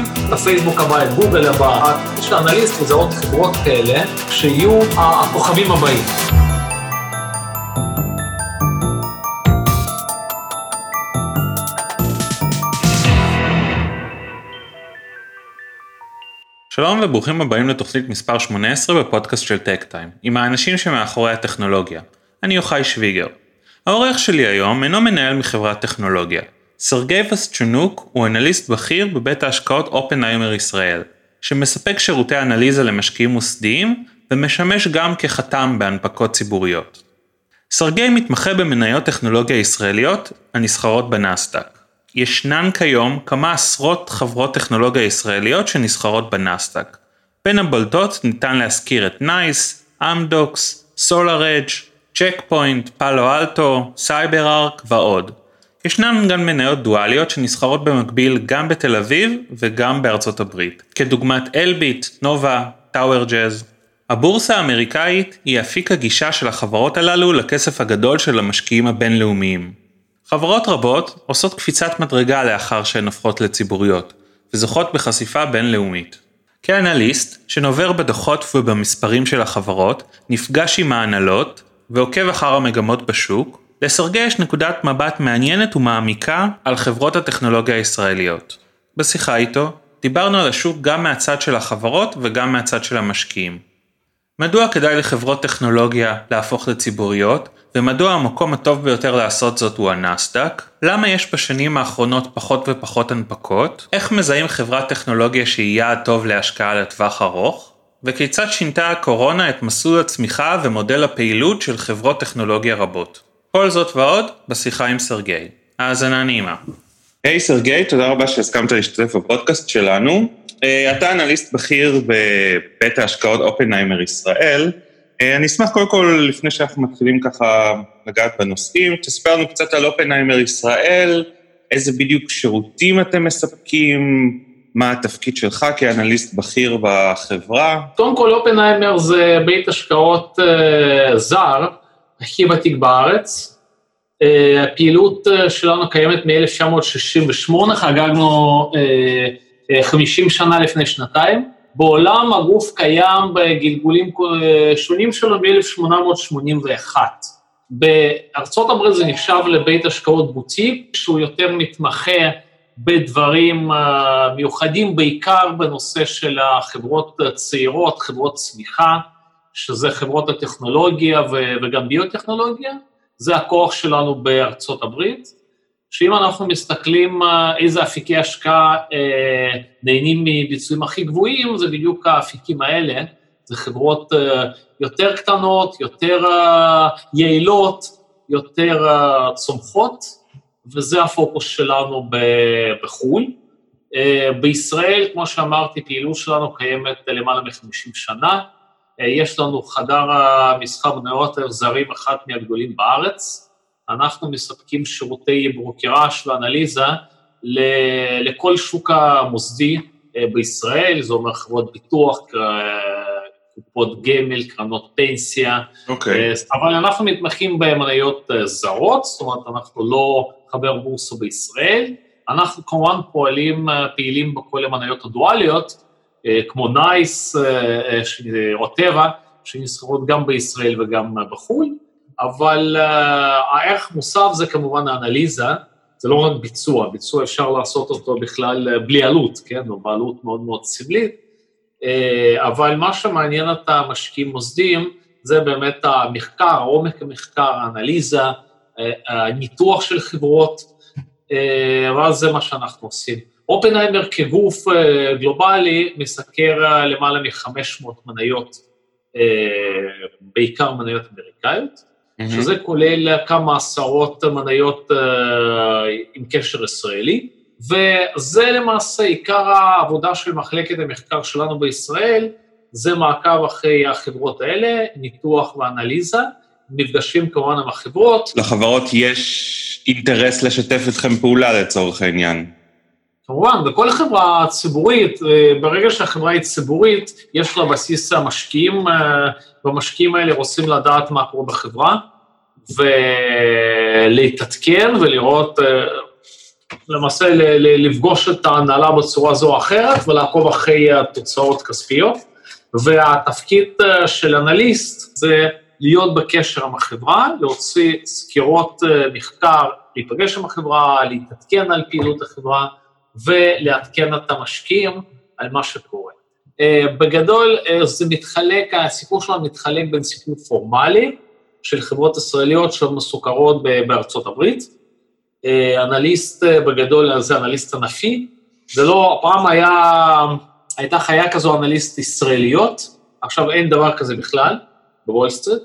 מחפשים את הפייסבוק הבא, את גוגל הבא, יש לאנליסט לזהות חברות כאלה שיהיו הכוכבים הבאים. שלום וברוכים הבאים לתוכנית מספר 18 בפודקאסט של טק טיים, עם האנשים שמאחורי הטכנולוגיה. אני יוחאי שוויגר. העורך שלי היום אינו מנהל מחברת טכנולוגיה. סרגי וסצ'ונוק הוא אנליסט בכיר בבית ההשקעות אופנהיימר ישראל, שמספק שירותי אנליזה למשקיעים מוסדיים ומשמש גם כחתם בהנפקות ציבוריות. סרגי מתמחה במניות טכנולוגיה ישראליות הנסחרות בנסדק. ישנן כיום כמה עשרות חברות טכנולוגיה ישראליות שנסחרות בנסדק. בין הבולטות ניתן להזכיר את נייס, אמדוקס, סולאר אדג', צ'ק פוינט, פאלו אלטו, סייבר ארק ועוד. ישנן גם מניות דואליות שנסחרות במקביל גם בתל אביב וגם בארצות הברית, כדוגמת אלביט, נובה, טאוור ג'אז. הבורסה האמריקאית היא אפיק הגישה של החברות הללו לכסף הגדול של המשקיעים הבינלאומיים. חברות רבות עושות קפיצת מדרגה לאחר שהן הופכות לציבוריות, וזוכות בחשיפה בינלאומית. כאנליסט, שנובר בדוחות ובמספרים של החברות, נפגש עם ההנהלות, ועוקב אחר המגמות בשוק, לסרגי יש נקודת מבט מעניינת ומעמיקה על חברות הטכנולוגיה הישראליות. בשיחה איתו, דיברנו על השוק גם מהצד של החברות וגם מהצד של המשקיעים. מדוע כדאי לחברות טכנולוגיה להפוך לציבוריות, ומדוע המקום הטוב ביותר לעשות זאת הוא הנסדק, למה יש בשנים האחרונות פחות ופחות הנפקות, איך מזהים חברת טכנולוגיה שהיא יעד טוב להשקעה לטווח ארוך, וכיצד שינתה הקורונה את מסלול הצמיחה ומודל הפעילות של חברות טכנולוגיה רבות. כל זאת ועוד בשיחה עם סרגי. האזנה נעימה. היי hey, סרגי, תודה רבה שהסכמת להשתתף בפודקאסט שלנו. Uh, אתה אנליסט בכיר בבית ההשקעות אופנהיימר ישראל. אה, אני אשמח קודם כל, לפני שאנחנו מתחילים ככה לגעת בנושאים, תספר לנו קצת על אופנהיימר ישראל, איזה בדיוק שירותים אתם מספקים, מה התפקיד שלך כאנליסט בכיר בחברה? קודם כל, אופנהיימר זה בית השקעות uh, זר, הכי ותיק בארץ. Uh, הפעילות uh, שלנו קיימת מ-1968, חגגנו uh, uh, 50 שנה לפני שנתיים. בעולם הגוף קיים בגלגולים שונים שלו מ-1881. בארצות הברית זה נחשב לבית השקעות בוטיק, שהוא יותר מתמחה בדברים אה, מיוחדים, בעיקר בנושא של החברות הצעירות, חברות צמיחה, שזה חברות הטכנולוגיה וגם ביוטכנולוגיה, זה הכוח שלנו בארצות הברית. שאם אנחנו מסתכלים אה, איזה אפיקי השקעה אה, נהנים מביצועים הכי גבוהים, זה בדיוק האפיקים האלה, זה חברות אה, יותר קטנות, יותר יעילות, יותר צומחות, וזה הפוקוס שלנו בחו"ל. בישראל, כמו שאמרתי, פעילות שלנו קיימת למעלה מ-50 שנה. יש לנו חדר המסחר מניות זרים, אחד מהגדולים בארץ, אנחנו מספקים שירותי ברוקראז' ואנליזה לכל שוק המוסדי אה, בישראל, זה אומר חברות ביטוח, קופות גמל, קרנות פנסיה, okay. אוקיי. אה, אבל אנחנו מתמחים במניות אה, זרות, זאת אומרת, אנחנו לא חבר בורסה בישראל, אנחנו כמובן פועלים, פעילים בכל המניות הדואליות, כמו נייס או טבע, שנסחרות גם בישראל וגם בחו"ל, אבל הערך מוסף זה כמובן האנליזה, זה לא רק ביצוע, ביצוע אפשר לעשות אותו בכלל אה, בלי עלות, כן, או בעלות מאוד מאוד סמלית, אבל מה שמעניין את המשקיעים מוסדיים זה באמת המחקר, עומק המחקר, האנליזה, הניתוח של חברות, אבל זה מה שאנחנו עושים. אופנהיימר כגוף גלובלי מסקר למעלה מ-500 מניות, בעיקר מניות אמריקאיות. mm-hmm. שזה כולל כמה עשרות מניות עם קשר ישראלי, וזה למעשה עיקר העבודה של מחלקת המחקר שלנו בישראל, זה מעקב אחרי החברות האלה, ניתוח ואנליזה, מפגשים כמובן עם החברות. לחברות יש אינטרס לשתף אתכם פעולה לצורך העניין. כמובן, בכל חברה ציבורית, אה, ברגע שהחברה היא ציבורית, יש לה בסיס המשקיעים, אה, והמשקיעים האלה רוצים לדעת מה קורה בחברה, ולהתעדכן ולראות, אה, למעשה לפגוש את ההנהלה בצורה זו או אחרת ולעקוב אחרי התוצאות כספיות. והתפקיד של אנליסט זה להיות בקשר עם החברה, להוציא סקירות מחקר, להיפגש עם החברה, להתעדכן על פעילות החברה ולעדכן את המשקיעים על מה שקורה. בגדול זה מתחלק, הסיפור שלנו מתחלק בין סיפור פורמלי, של חברות ישראליות שמסוקרות בארצות הברית. אה, אנליסט אה, בגדול זה אנליסט ענפי, זה לא, פעם היה, הייתה חיה כזו אנליסט ישראליות, עכשיו אין דבר כזה בכלל בוול סטריט,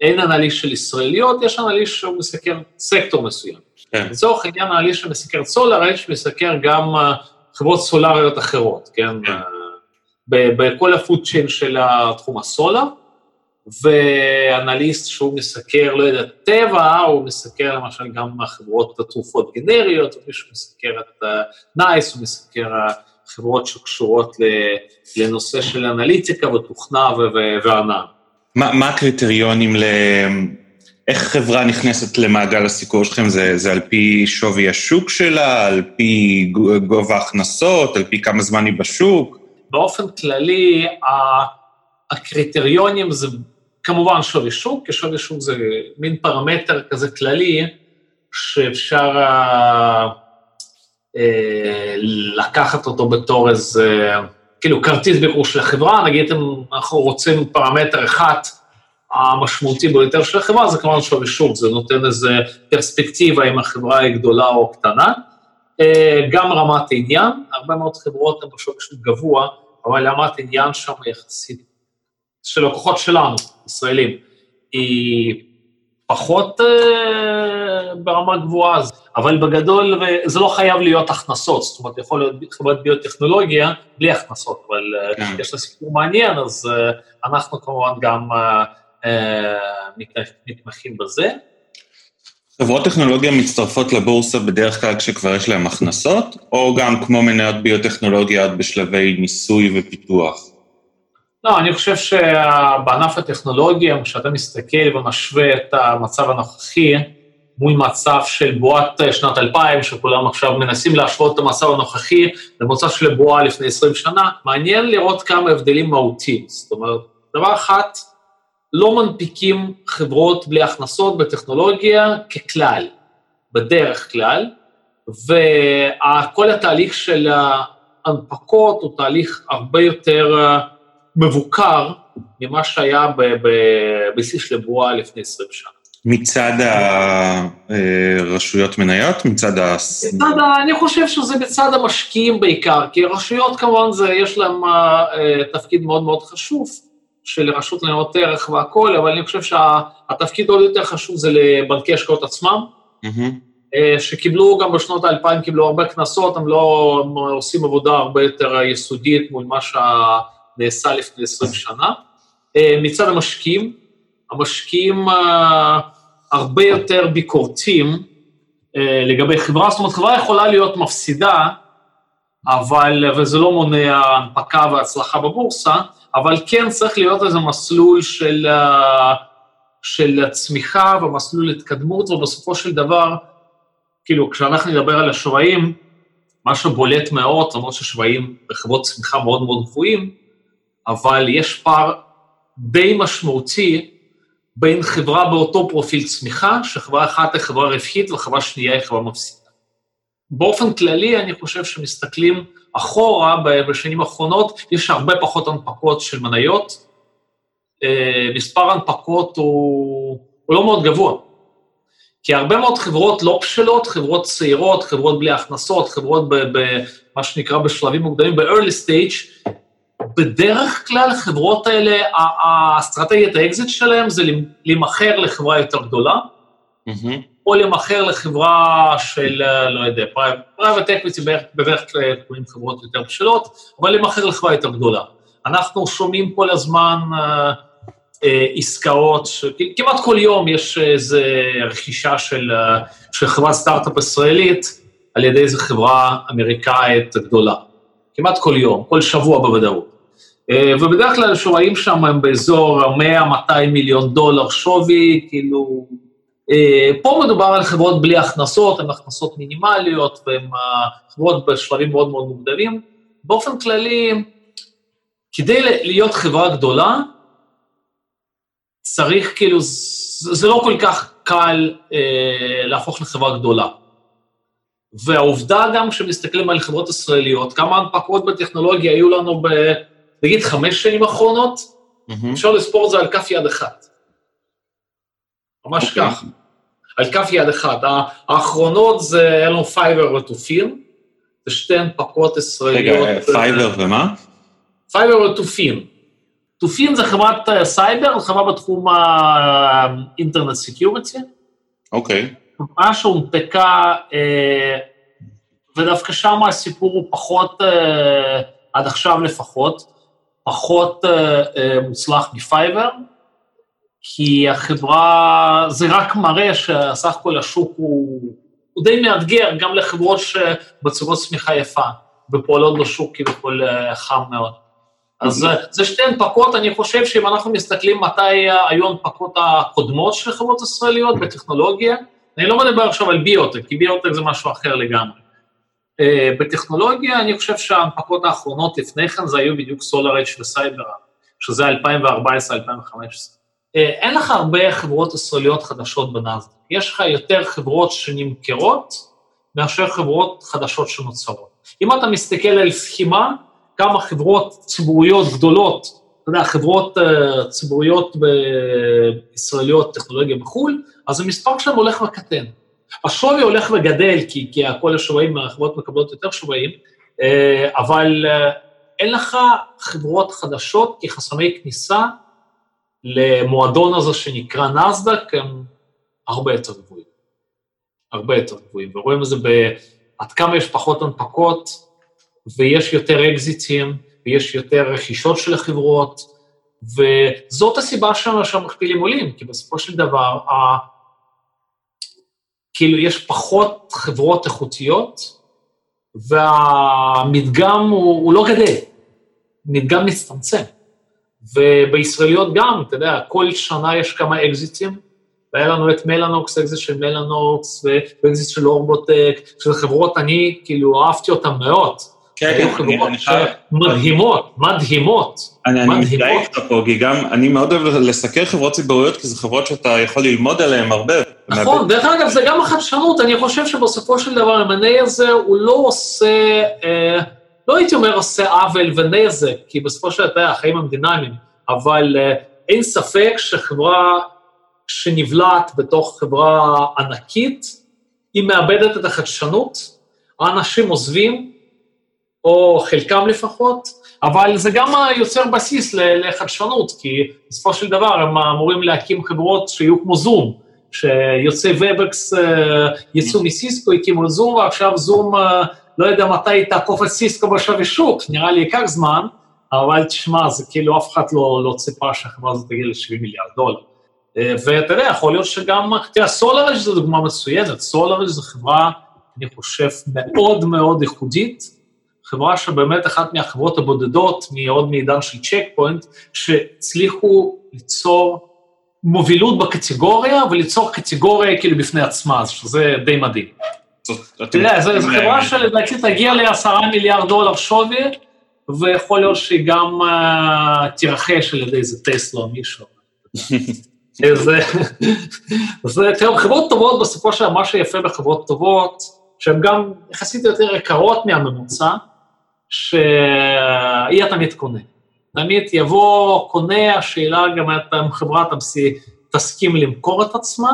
אין אנליסט של ישראליות, יש אנליסט מסקר סקטור מסוים. כן. לצורך העניין אנליסט שמסקר solar, יש שמסקר גם אה, חברות סולריות אחרות, כן? כן. בכל ה-food chain של תחום הסולר. ואנליסט שהוא מסקר, לא יודע, טבע, הוא מסקר למשל גם חברות התרופות גנריות, או מישהו מסקר את נייס, הוא מסקר חברות שקשורות לנושא של אנליטיקה ותוכנה וענן. מה, מה הקריטריונים ל... איך חברה נכנסת למעגל הסיקור שלכם? זה, זה על פי שווי השוק שלה, על פי גובה הכנסות, על פי כמה זמן היא בשוק? באופן כללי, הקריטריונים זה כמובן שווי שוק, כי שווי שוק זה מין פרמטר כזה כללי, שאפשר uh, uh, לקחת אותו בתור איזה, כאילו כרטיס ביקור של החברה, נגיד אם אנחנו רוצים פרמטר אחד המשמעותי ביותר של החברה, זה כמובן שווי שוק, זה נותן איזה פרספקטיבה אם החברה היא גדולה או קטנה. Uh, גם רמת עניין, הרבה מאוד חברות הן בשווי שוק גבוה, אבל רמת עניין שם יחסית של לקוחות שלנו, ישראלים, היא פחות אה, ברמה גבוהה, אבל בגדול, זה לא חייב להיות הכנסות, זאת אומרת, יכול להיות חברת ביוטכנולוגיה בלי הכנסות, אבל אה, כן. יש לה סיפור מעניין, אז אה, אנחנו כמובן גם אה, אה, מתמחים בזה. חברות טכנולוגיה מצטרפות לבורסה בדרך כלל כשכבר יש להן הכנסות, או גם כמו מניות ביוטכנולוגיה בשלבי ניסוי ופיתוח? לא, אני חושב שבענף הטכנולוגיה, כשאתה מסתכל ומשווה את המצב הנוכחי מול מצב של בועת שנת 2000, שכולם עכשיו מנסים להשוות את המצב הנוכחי למצב של בועה לפני 20 שנה, מעניין לראות כמה הבדלים מהותיים. זאת אומרת, דבר אחד, לא מנפיקים חברות בלי הכנסות בטכנולוגיה ככלל, בדרך כלל, וכל התהליך של ההנפקות הוא תהליך הרבה יותר מבוקר ממה שהיה בבסיס של בועה לפני 20 שנה. מצד הרשויות מניות? מצד ה... מצד ה... אני חושב שזה מצד המשקיעים בעיקר, כי רשויות כמובן זה, יש להן אה, תפקיד מאוד מאוד חשוב, של רשות לניירות ערך והכול, אבל אני חושב שהתפקיד עוד יותר חשוב זה לבנקי השקעות עצמם, mm-hmm. שקיבלו גם בשנות האלפיים, קיבלו הרבה קנסות, הם לא הם עושים עבודה הרבה יותר יסודית מול מה שה... נעשה לפני 20 שנה. אה, מצד המשקיעים, המשקיעים אה, הרבה יותר ביקורתיים אה, לגבי חברה, זאת אומרת, חברה יכולה להיות מפסידה, אבל, וזה לא מונע הנפקה והצלחה בבורסה, אבל כן צריך להיות איזה מסלול של, של צמיחה ומסלול התקדמות, ובסופו של דבר, כאילו, כשאנחנו נדבר על השוואים, מה שבולט מאוד, למרות ששוואים בחברות צמיחה מאוד מאוד גבוהים, אבל יש פער די משמעותי בין חברה באותו פרופיל צמיחה, שחברה אחת היא חברה רווחית וחברה שנייה היא חברה מפסידה. באופן כללי, אני חושב שמסתכלים אחורה, בשנים האחרונות, יש הרבה פחות הנפקות של מניות. אה, מספר הנפקות הוא, הוא לא מאוד גבוה. כי הרבה מאוד חברות לא בשלות, חברות צעירות, חברות בלי הכנסות, חברות במה שנקרא בשלבים מוקדמים, ב-early stage, בדרך כלל החברות האלה, האסטרטגיית האקזיט שלהם זה להימכר לחברה יותר גדולה, mm-hmm. או להימכר לחברה של, לא יודע, private equity בדרך כלל קוראים חברות יותר בשלות, אבל להימכר לחברה יותר גדולה. אנחנו שומעים כל הזמן אה, אה, עסקאות, ש... כמעט כל יום יש איזו רכישה של, אה, של חברת סטארט-אפ ישראלית על ידי איזו חברה אמריקאית גדולה. כמעט כל יום, כל שבוע בוודאות. אה, ובדרך כלל שווים שם הם באזור 100-200 מיליון דולר שווי, כאילו, אה, פה מדובר על חברות בלי הכנסות, הן הכנסות מינימליות, והן חברות בשלבים מאוד מאוד מוקדמים. באופן כללי, כדי להיות חברה גדולה, צריך כאילו, זה לא כל כך קל אה, להפוך לחברה גדולה. והעובדה גם, כשמסתכלים על חברות ישראליות, כמה הנפקות בטכנולוגיה היו לנו ב... נגיד חמש שנים האחרונות, mm-hmm. אפשר לספור את זה על כף יד אחת. ממש okay. אוקיי. כך. על כף יד אחת. האחרונות זה, לנו פייבר וטופין, זה שתי הנפקות ישראליות. רגע, פייבר ומה? פייבר וטופין. טופין זה חברת אה, סייבר, חברה בתחום ה internet security. אוקיי. חברה שהונפקה, אה, ודווקא שם הסיפור הוא פחות, אה, עד עכשיו לפחות, פחות מוצלח מפייבר, כי החברה, זה רק מראה שהסך הכל השוק הוא, הוא די מאתגר גם לחברות שבצורות צמיחה יפה, ופועלות בשוק כביכול חם מאוד. אז אוקיי. זה שתי הנפקות, אני חושב שאם אנחנו מסתכלים מתי היו הנפקות הקודמות של חברות ישראליות בטכנולוגיה, אני לא מדבר עכשיו על ביוטק, כי ביוטק זה משהו אחר לגמרי. אה, בטכנולוגיה, אני חושב שההנפקות האחרונות לפני כן זה היו בדיוק סולארייץ' וסייבר, שזה 2014-2015. אה, אין לך הרבה חברות ישראליות חדשות בנאסדק, יש לך יותר חברות שנמכרות מאשר חברות חדשות שנוצרות. אם אתה מסתכל על סכימה, כמה חברות ציבוריות גדולות, אתה יודע, חברות uh, ציבוריות בישראליות, טכנולוגיה בחו"ל, אז המספר שלהם הולך וקטן. השווי הולך וגדל, כי, כי כל השווים, החברות מקבלות יותר שווים, uh, אבל אין לך חברות חדשות כחסמי כניסה למועדון הזה שנקרא נסדק, הם הרבה יותר גבוהים. הרבה יותר גבוהים, ורואים את זה בעד כמה יש פחות הנפקות, ויש יותר אקזיטים, ויש יותר רכישות של החברות, וזאת הסיבה שהמכפילים עולים, כי בסופו של דבר, ה... כאילו יש פחות חברות איכותיות, והמדגם הוא, הוא לא גדל, מדגם מצטמצם. ובישראליות גם, אתה יודע, כל שנה יש כמה אקזיטים, והיה לנו את מלאנוקס, אקזיט של מלאנוקס, ואקזיט של אורבוטק, שזה חברות, אני כאילו אהבתי אותן מאוד. כן, כן, אני, חייב... מדהימות, מדהימות. אני, מזדהה איתך פה, כי גם אני מאוד אוהב לסקר חברות ציבוריות, כי זה חברות שאתה יכול ללמוד עליהן הרבה. נכון, דרך אגב, זה גם החדשנות, אני חושב שבסופו של דבר המנה הזה, הוא לא עושה, אה, לא הייתי אומר עושה עוול ונזק, כי בסופו של דבר החיים הם דינמיים, אבל אה, אין ספק שחברה שנבלעת בתוך חברה ענקית, היא מאבדת את החדשנות, האנשים עוזבים, או חלקם לפחות, אבל זה גם יוצר בסיס לחדשנות, כי בסופו של דבר הם אמורים להקים חברות שיהיו כמו זום, שיוצאי ובקס אה, יצאו מסיסקו, הקימו זום, ועכשיו זום, אה, לא יודע מתי תעקוף את סיסקו בשווי שוק, נראה לי ייקח זמן, אבל תשמע, זה כאילו אף אחד לא, לא ציפה שהחברה הזאת תגיע ל-70 מיליארד דולר. אה, ואתה יודע, יכול להיות שגם, תראה, סולארג' זו דוגמה מצוינת, סולארג' זו חברה, אני חושב, מאוד מאוד ייחודית, חברה שבאמת אחת מהחברות הבודדות מעוד מעידן של צ'ק פוינט, שהצליחו ליצור מובילות בקטגוריה וליצור קטגוריה כאילו בפני עצמה, שזה די מדהים. אתה יודע, זו חברה שלדעתי תגיע לעשרה מיליארד דולר שווי, ויכול להיות שהיא גם uh, תירכש על ידי איזה טסלה או מישהו. אז חברות טובות, בסופו של דבר, מה שיפה בחברות טובות, שהן גם יחסית יותר יקרות מהממוצע, שאי תמיד קונה. תמיד יבוא קונה, השאלה גם אם חברה תסכים למכור את עצמה,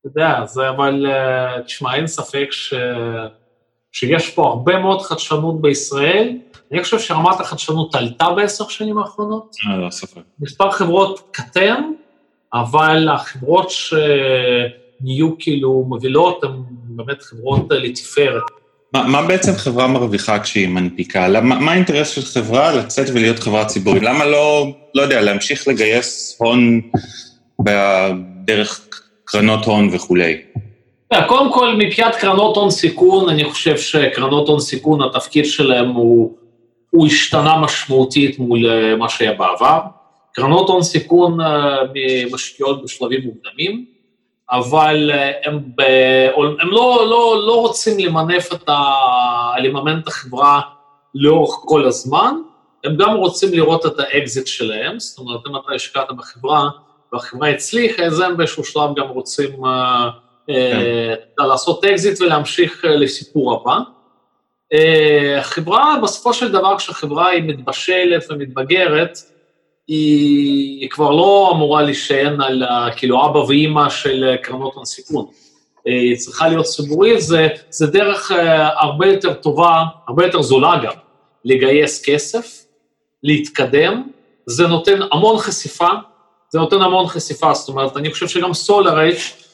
אתה יודע, זה אבל, אה, תשמע, אין ספק ש... שיש פה הרבה מאוד חדשנות בישראל. אני חושב שרמת החדשנות עלתה בעשר שנים האחרונות. אה, לא, ספק. מספר חברות קטן, אבל החברות שנהיו כאילו מובילות הן באמת חברות לתפארת. מה, מה בעצם חברה מרוויחה כשהיא מנפיקה? למה, מה האינטרס של חברה לצאת ולהיות חברה ציבורית? למה לא, לא יודע, להמשיך לגייס הון בדרך קרנות הון וכולי? קודם כל, מבחינת קרנות הון סיכון, אני חושב שקרנות הון סיכון, התפקיד שלהם הוא, הוא השתנה משמעותית מול אה, מה שהיה בעבר. קרנות הון סיכון משקיעות בשלבים מוקדמים, אבל הם, ב, הם לא, לא, לא רוצים למנף את ה... לממן את החברה לאורך כל הזמן, הם גם רוצים לראות את האקזיט שלהם, זאת אומרת, אם אתה השקעת בחברה והחברה הצליחה, אז הם באיזשהו שלב גם רוצים uh, כן. uh, לעשות אקזיט ולהמשיך uh, לסיפור הבא. חברה, בסופו של דבר, כשחברה היא מתבשלת ומתבגרת, היא, היא כבר לא אמורה להישען על כאילו אבא ואימא של קרנות הון סיכון. היא צריכה להיות ציבורית, זה, זה דרך הרבה יותר טובה, הרבה יותר זולה גם, לגייס כסף, להתקדם, זה נותן המון חשיפה, זה נותן המון חשיפה, זאת אומרת, אני חושב שגם סולאראדג'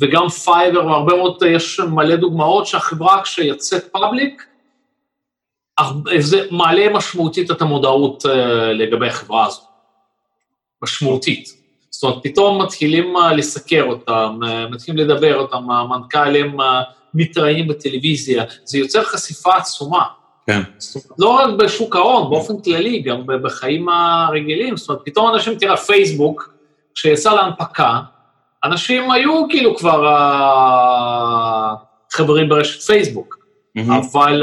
וגם פייבר והרבה מאוד, יש מלא דוגמאות שהחברה כשיוצאת public, זה מעלה משמעותית את המודעות אה, לגבי החברה הזו, משמעותית. זאת אומרת, פתאום מתחילים אה, לסקר אותם, אה, מתחילים לדבר אותם, המנכ"לים מתראיינים בטלוויזיה, זה יוצר חשיפה עצומה. כן. זאת אומרת, לא רק בשוק ההון, באופן כללי, גם בחיים הרגילים. זאת אומרת, פתאום אנשים, תראה, פייסבוק, כשיצא להנפקה, אנשים היו כאילו כבר חברים ברשת פייסבוק, mm-hmm. אבל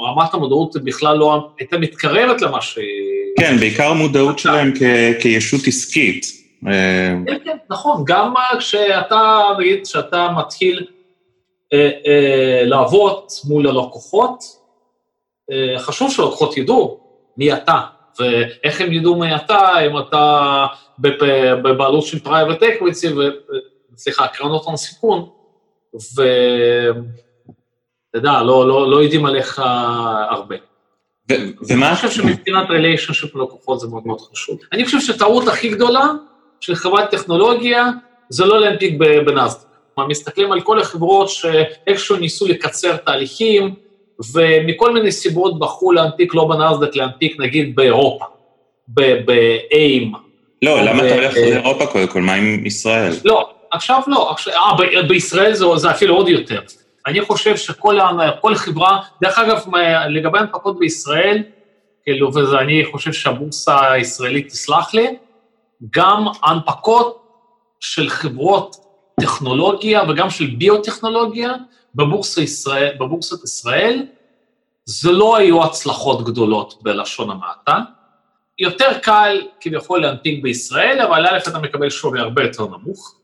רמת המודעות בכלל לא הייתה מתקרבת למה ש... כן, בעיקר המודעות שלהם כ- כישות עסקית. אה, כן, כן, נכון, גם כשאתה, נגיד, כשאתה מתחיל אה, אה, לעבוד מול הלקוחות, חשוב שלקוחות ידעו מי אתה, ואיך הם ידעו מי אתה, אם אתה בבעלות של private equity, סליחה, קרנות הון סיכון, ואתה יודע, לא, לא, לא יודעים עליך הרבה. ומה... אני חושב שמבחינת ריליישנשיפ לקוחות זה מאוד מאוד חשוב. אני חושב שהטעות הכי גדולה של חברת טכנולוגיה זה לא להנפיק בנאסדק. מסתכלים על כל החברות שאיכשהו ניסו לקצר תהליכים, ומכל מיני סיבות בחרו להנפיק לא בנאסדק, להנפיק נגיד באירופה, באיים. לא, למה אתה הולך לאירופה קודם כל? מה עם ישראל? לא, עכשיו לא, אה, בישראל זה, זה אפילו עוד יותר. אני חושב שכל חברה, דרך אגב, לגבי הנפקות בישראל, כאילו, ואני חושב שהבורסה הישראלית תסלח לי, גם הנפקות של חברות טכנולוגיה וגם של ביוטכנולוגיה, בבורסה ישראל, בבורסת ישראל, זה לא היו הצלחות גדולות בלשון המעטה. יותר קל כביכול להנפיק בישראל, אבל א', אתה מקבל שווי הרבה יותר נמוך,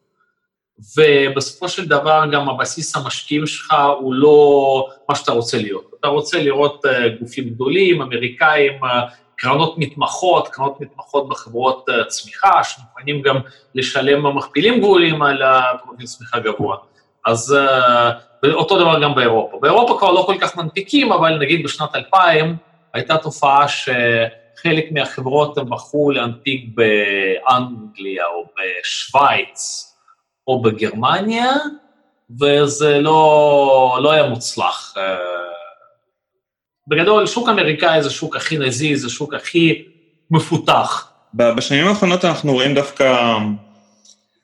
ובסופו של דבר גם הבסיס המשקיעים שלך הוא לא מה שאתה רוצה להיות. אתה רוצה לראות אה, גופים גדולים, אמריקאים, אה, קרנות מתמחות, קרנות מתמחות בחברות אה, צמיחה, שמוכנים גם לשלם מכפילים גבוהים על פרופיל צמיחה גבוה. אז ואותו דבר גם באירופה. באירופה כבר לא כל כך מנפיקים, אבל נגיד בשנת 2000 הייתה תופעה שחלק מהחברות הם בחרו להנפיק באנגליה או בשוויץ או בגרמניה, וזה לא, לא היה מוצלח. בגדול, שוק אמריקאי זה שוק הכי נזיז, זה שוק הכי מפותח. בשנים האחרונות אנחנו רואים דווקא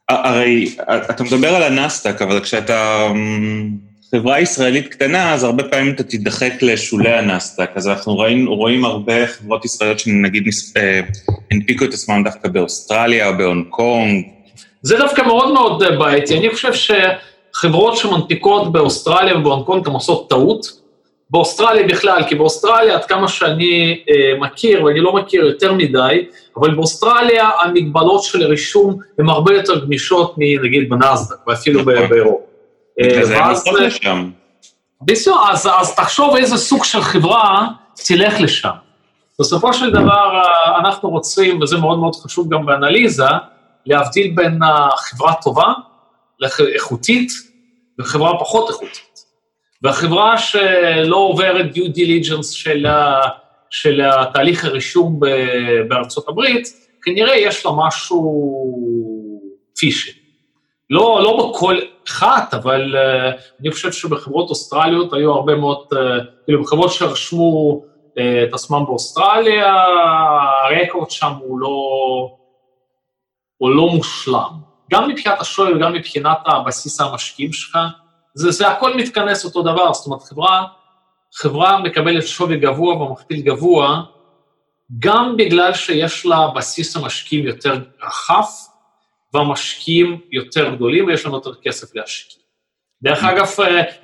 הרי אתה מדבר על הנסדק, אבל כשאתה אמ, חברה ישראלית קטנה, אז הרבה פעמים אתה תידחק לשולי הנסדק. אז אנחנו רואים, רואים הרבה חברות ישראליות שנגיד אה, הנפיקו את עצמם דווקא באוסטרליה או בהונג קונג. זה דווקא מאוד מאוד אה, בעייתי. אני חושב שחברות שמנפיקות באוסטרליה ובהונג קונג הן עושות טעות. באוסטרליה בכלל, כי באוסטרליה, עד כמה שאני אה, מכיר, ואני לא מכיר יותר מדי, אבל באוסטרליה המגבלות של הרישום הן הרבה יותר גמישות מנגיד בנאסדק, ואפילו נכון. באירופה. הולכות לשם. בסדר, אז, אז תחשוב איזה סוג של חברה תלך לשם. בסופו של דבר אה, אנחנו רוצים, וזה מאוד מאוד חשוב גם באנליזה, להבדיל בין חברה טובה, איכותית, וחברה פחות איכותית. והחברה שלא עוברת דיו דיליג'נס של, של התהליך הרישום בארצות הברית, כנראה יש לה משהו פישי. לא, לא בכל אחת, אבל uh, אני חושב שבחברות אוסטרליות היו הרבה מאוד, uh, כאילו בחברות שרשמו uh, את עצמם באוסטרליה, הרקורד שם הוא לא, הוא לא מושלם. גם מבחינת השווי וגם מבחינת הבסיס המשקיעים שלך, זה, זה הכל מתכנס אותו דבר, זאת אומרת, חברה, חברה מקבלת שווי גבוה ומכפיל גבוה, גם בגלל שיש לה בסיס המשקיעים יותר רחב, והמשקיעים יותר גדולים ויש לנו יותר כסף להשקיע. דרך אגב,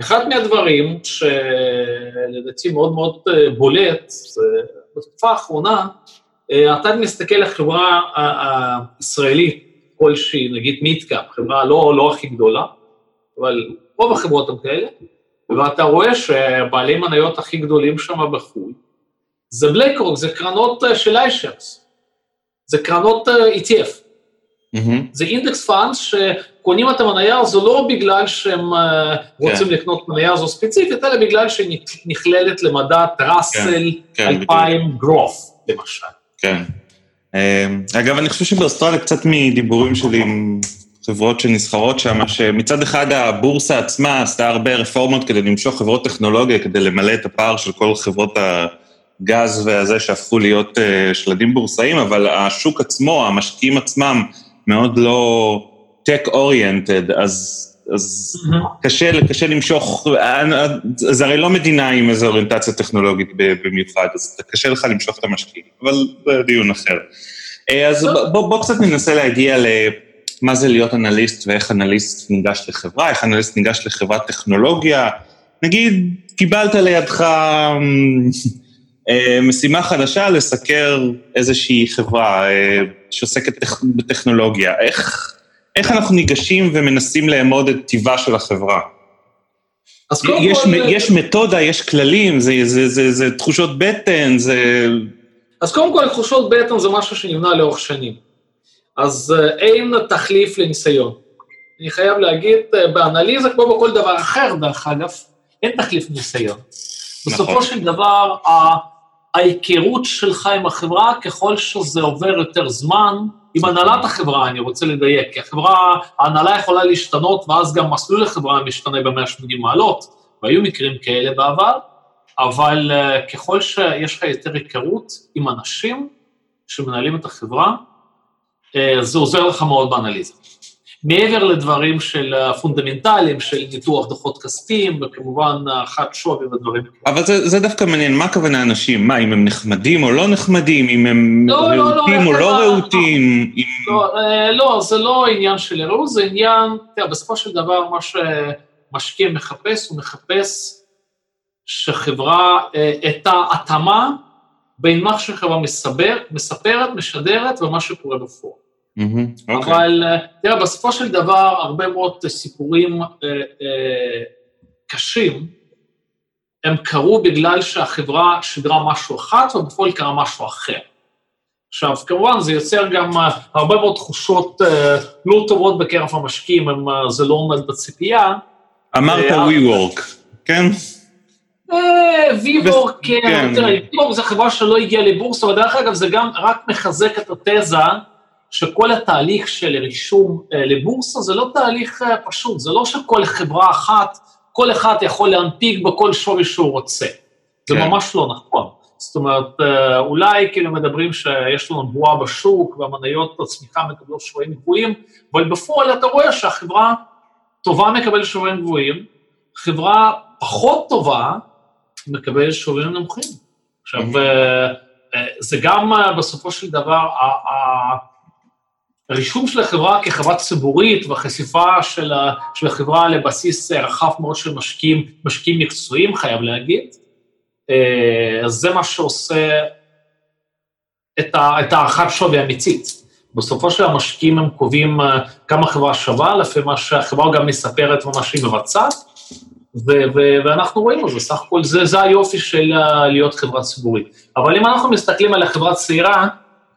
אחד מהדברים שלדעתי מאוד מאוד בולט, בתקופה האחרונה, אתה מסתכל על חברה הישראלית כלשהי, נגיד מיטקאפ, חברה לא, לא הכי גדולה, אבל רוב החברות הן כאלה, ואתה רואה שבעלי מניות הכי גדולים שם בחו"ל, זה בלייק זה קרנות של איישרס, זה קרנות ETF. זה אינדקס פאנס שקונים את המניה הזו לא בגלל שהם. רוצים כן. לקנות מניה הזו ספציפית, אלא בגלל שהיא נכללת למדד ראסל כן, 2000 גרוף, למשל. כן. אמ, אגב, אני חושב שבאוסטרליה קצת מדיבורים שלי עם חברות שנסחרות שם, שמצד אחד הבורסה עצמה עשתה הרבה רפורמות כדי למשוך חברות טכנולוגיה, כדי למלא את הפער של כל חברות הגז והזה שהפכו להיות uh, שלדים בורסאיים, אבל השוק עצמו, המשקיעים עצמם, מאוד לא tech-oriented, אז, אז mm-hmm. קשה, קשה למשוך, זה הרי לא מדינה עם איזו אוריינטציה טכנולוגית במיוחד, אז קשה לך למשוך את המשקיעים, אבל זה דיון אחר. אה, אז בוא, בוא קצת ננסה להגיע ל... מה זה להיות אנליסט ואיך אנליסט ניגש לחברה, איך אנליסט ניגש לחברת טכנולוגיה. נגיד, קיבלת לידך אה, משימה חדשה לסקר איזושהי חברה אה, שעוסקת בטכנולוגיה. איך, איך אנחנו ניגשים ומנסים לאמוד את טיבה של החברה? אז קודם יש, כל... יש מתודה, יש כללים, זה, זה, זה, זה, זה תחושות בטן, זה... אז קודם כל, תחושות בטן זה משהו שנבנה לאורך שנים. אז אה, אין תחליף לניסיון. אני חייב להגיד, אה, באנליזה, כמו בכל דבר אחר, דרך אגב, אין תחליף לניסיון. בסופו נכון. של דבר, ההיכרות שלך עם החברה, ככל שזה עובר יותר זמן, עם הנהלת החברה, אני רוצה לדייק, כי החברה, ההנהלה יכולה להשתנות, ואז גם מסלול החברה משתנה ב-180 מעלות, והיו מקרים כאלה בעבר, אבל uh, ככל שיש לך יותר היכרות עם אנשים שמנהלים את החברה, uh, זה עוזר לך מאוד באנליזה. מעבר לדברים של הפונדמנטליים, של ניתוח דוחות כספיים, וכמובן הערכת שווי ודברים כאלה. אבל זה, זה דווקא מעניין, מה הכוונה אנשים? מה, אם הם נחמדים או לא נחמדים? אם הם לא, רהוטים לא, לא, או לא רהוטים? אם... לא, אה, לא, זה לא עניין של רהיטות, זה עניין, תראה, בסופו של דבר, מה שמשקיע מחפש, הוא מחפש שחברה, אה, את ההתאמה בין מה שחברה מספר, מספרת, משדרת, ומה שקורה בפועל. Mm-hmm, okay. אבל אה, תראה, בסופו של דבר, הרבה מאוד סיפורים אה, אה, קשים, הם קרו בגלל שהחברה שידרה משהו אחת ובפועל קרה משהו אחר. עכשיו, כמובן, זה יוצר גם אה, הרבה מאוד תחושות אה, לא טובות בקרב המשקיעים, אם אה, זה לא עומד בציפייה. אמרת אה, WeWork, כן? ויוורק, כן, כן. תראה, ויוורק זו חברה שלא הגיעה לבורסה, ודרך אגב, זה גם רק מחזק את התזה שכל התהליך של רישום אה, לבורסה זה לא תהליך אה, פשוט, זה לא שכל חברה אחת, כל אחד יכול להנפיק בכל שווי שהוא רוצה. כן. זה ממש לא נכון. זאת אומרת, אה, אולי כאילו מדברים שיש לנו בועה בשוק והמניות הצמיחה מקבלות שווים גבוהים, אבל בפועל אתה רואה שהחברה טובה מקבלת שווים גבוהים, חברה פחות טובה מקבלת שווים נמוכים. עכשיו, זה גם בסופו של דבר, הרישום של החברה כחברה ציבורית והחשיפה של, ה, של החברה לבסיס רחב מאוד של משקיעים, משקיעים מקצועיים, חייב להגיד, אה, זה מה שעושה את, ה, את הערכת שווי אמיתית. בסופו של המשקיעים הם קובעים אה, כמה חברה שווה, לפי מה שהחברה גם מספרת ומה שהיא מבצעת, ו- ו- ואנחנו רואים את זה, סך הכול זה, זה היופי של להיות חברה ציבורית. אבל אם אנחנו מסתכלים על החברה צעירה,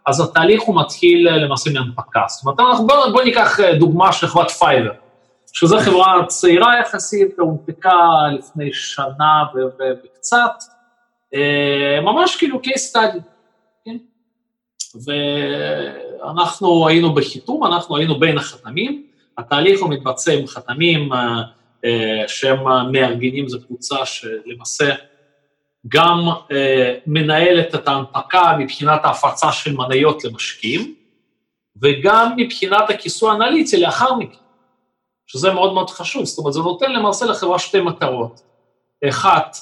אז התהליך הוא מתחיל אה, למעשה מהנפקה. זאת אומרת, אנחנו, בואו בוא ניקח אה, דוגמה של חברת פייבר, שזו חברה צעירה יחסית, הונפקה לפני שנה וקצת, אה, ממש כאילו case study, כן? ואנחנו היינו בחיתום, אנחנו היינו בין החתמים, התהליך הוא מתבצע עם חתמים שהם מארגנים, זו קבוצה שלמעשה גם אה, מנהלת את ההנפקה מבחינת ההפצה של מניות למשקיעים, וגם מבחינת הכיסוי האנליטי לאחר מכן, שזה מאוד מאוד חשוב. זאת אומרת, זה נותן למעשה לחברה שתי מטרות. אחת,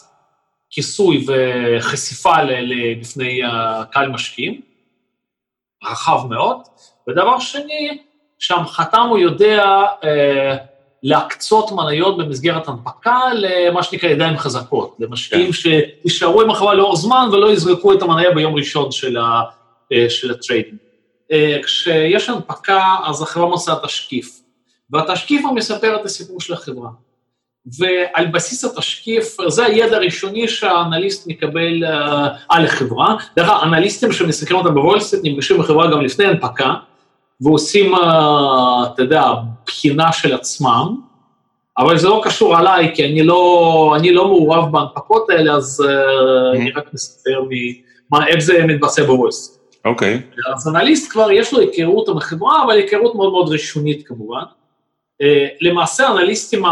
כיסוי וחשיפה לפני קהל משקיעים, רחב מאוד, ודבר שני, שהחתם הוא יודע אה, להקצות מניות במסגרת הנפקה למה שנקרא ידיים חזקות, למשקיעים כן. שישארו עם החברה לאורך זמן ולא יזרקו את המניה ביום ראשון של, ה, אה, של ה trading. אה, כשיש הנפקה, אז החברה מוציאה תשקיף, והתשקיף הוא מספר את הסיפור של החברה. ועל בסיס התשקיף, זה הידע הראשוני שהאנליסט מקבל uh, על החברה. דרך אגב, אנליסטים שמסקרים אותם בוולסטריט נפגשים בחברה גם לפני הנפקה, ועושים, uh, אתה יודע, בחינה של עצמם, אבל זה לא קשור אליי, כי אני לא, אני לא מעורב בהנפקות האלה, אז uh, אני רק מספר ממה, איך זה מתבצע בוולסטריט. אוקיי. Okay. אז אנליסט כבר יש לו היכרות עם החברה, אבל היכרות מאוד מאוד ראשונית כמובן. Uh, למעשה אנליסטים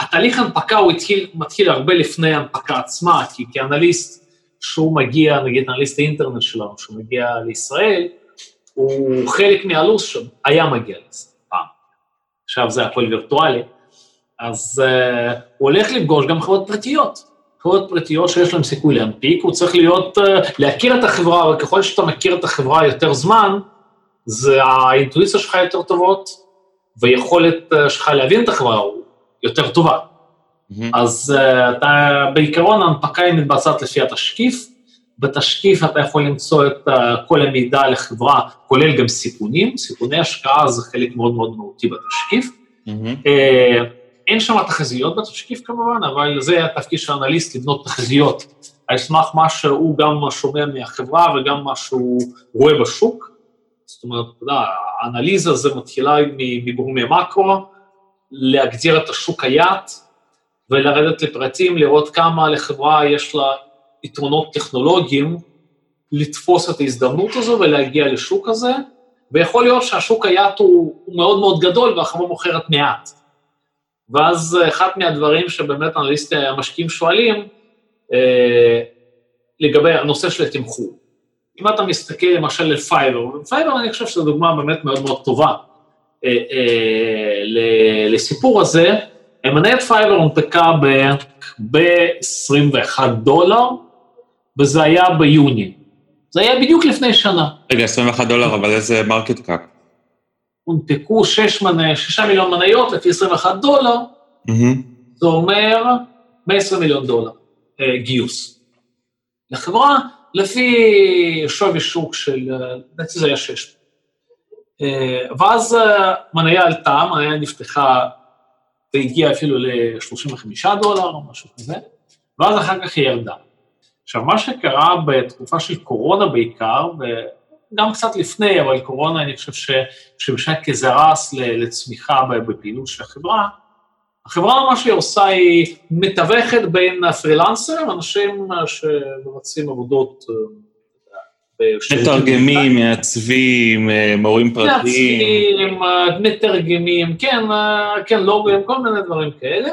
התהליך הנפקה הוא התחיל, מתחיל הרבה לפני ההנפקה עצמה, כי כאנליסט, שהוא מגיע, נגיד אנליסט האינטרנט שלנו, שהוא מגיע לישראל, הוא חלק מהלו"ז שהיה מגיע לישראל פעם. עכשיו זה הכל וירטואלי. אז uh, הוא הולך לפגוש גם חברות פרטיות. חברות פרטיות שיש להן סיכוי להנפיק, הוא צריך להיות, uh, להכיר את החברה, וככל שאתה מכיר את החברה יותר זמן, זה האינטואיציה שלך יותר טובות, ויכולת uh, שלך להבין את החברה יותר טובה. Mm-hmm. אז uh, אתה, בעיקרון ההנפקה היא מתבצעת לפי התשקיף, בתשקיף אתה יכול למצוא את uh, כל המידע לחברה, כולל גם סיכונים, סיכוני השקעה זה חלק מאוד מאוד מהותי בתשקיף. Mm-hmm. Uh, אין שם תחזיות בתשקיף כמובן, אבל זה התפקיד של האנליסט לבנות תחזיות על סמך מה שהוא גם שומע מהחברה וגם מה שהוא רואה בשוק. זאת אומרת, אתה יודע, האנליזה זה מתחילה מגורמי מקרו, להגדיר את השוק היעד ולרדת לפרטים, לראות כמה לחברה יש לה יתרונות טכנולוגיים לתפוס את ההזדמנות הזו ולהגיע לשוק הזה, ויכול להיות שהשוק היעד הוא, מאוד מאוד גדול והחברה מוכרת מעט. ואז אחד מהדברים שבאמת אנליסטים המשקיעים שואלים, אה, לגבי הנושא של התמחור. אם אתה מסתכל למשל על פייבר, אני חושב שזו דוגמה באמת מאוד מאוד טובה. אה, אה, לסיפור הזה, מניית פייבר הונפקה ב-21 דולר, וזה היה ביוני. זה היה בדיוק לפני שנה. רגע, 21 דולר, אבל איזה market cap? הונפקו 6, מנה, 6 מיליון מניות לפי 21 דולר, mm-hmm. זה אומר 120 מיליון דולר אה, גיוס. לחברה, לפי שווי שוק של, לדעתי זה היה 6. אה, ואז אה, מניה עלתה, מניה נפתחה והגיעה אפילו ל-35 דולר או משהו כזה, ואז אחר כך היא ירדה. עכשיו, מה שקרה בתקופה של קורונה בעיקר, וגם קצת לפני, אבל קורונה, אני חושב ששימשה כזרס לצמיחה בפעילות של החברה, החברה, מה שהיא עושה, היא מתווכת בין הפרילנסרים, אנשים שמבצעים עבודות מתרגמים, מעצבים, אה, מורים פרטיים. מעצבים, אה, מתרגמים, כן, אה, כן, לוגוים, כל מיני דברים כאלה.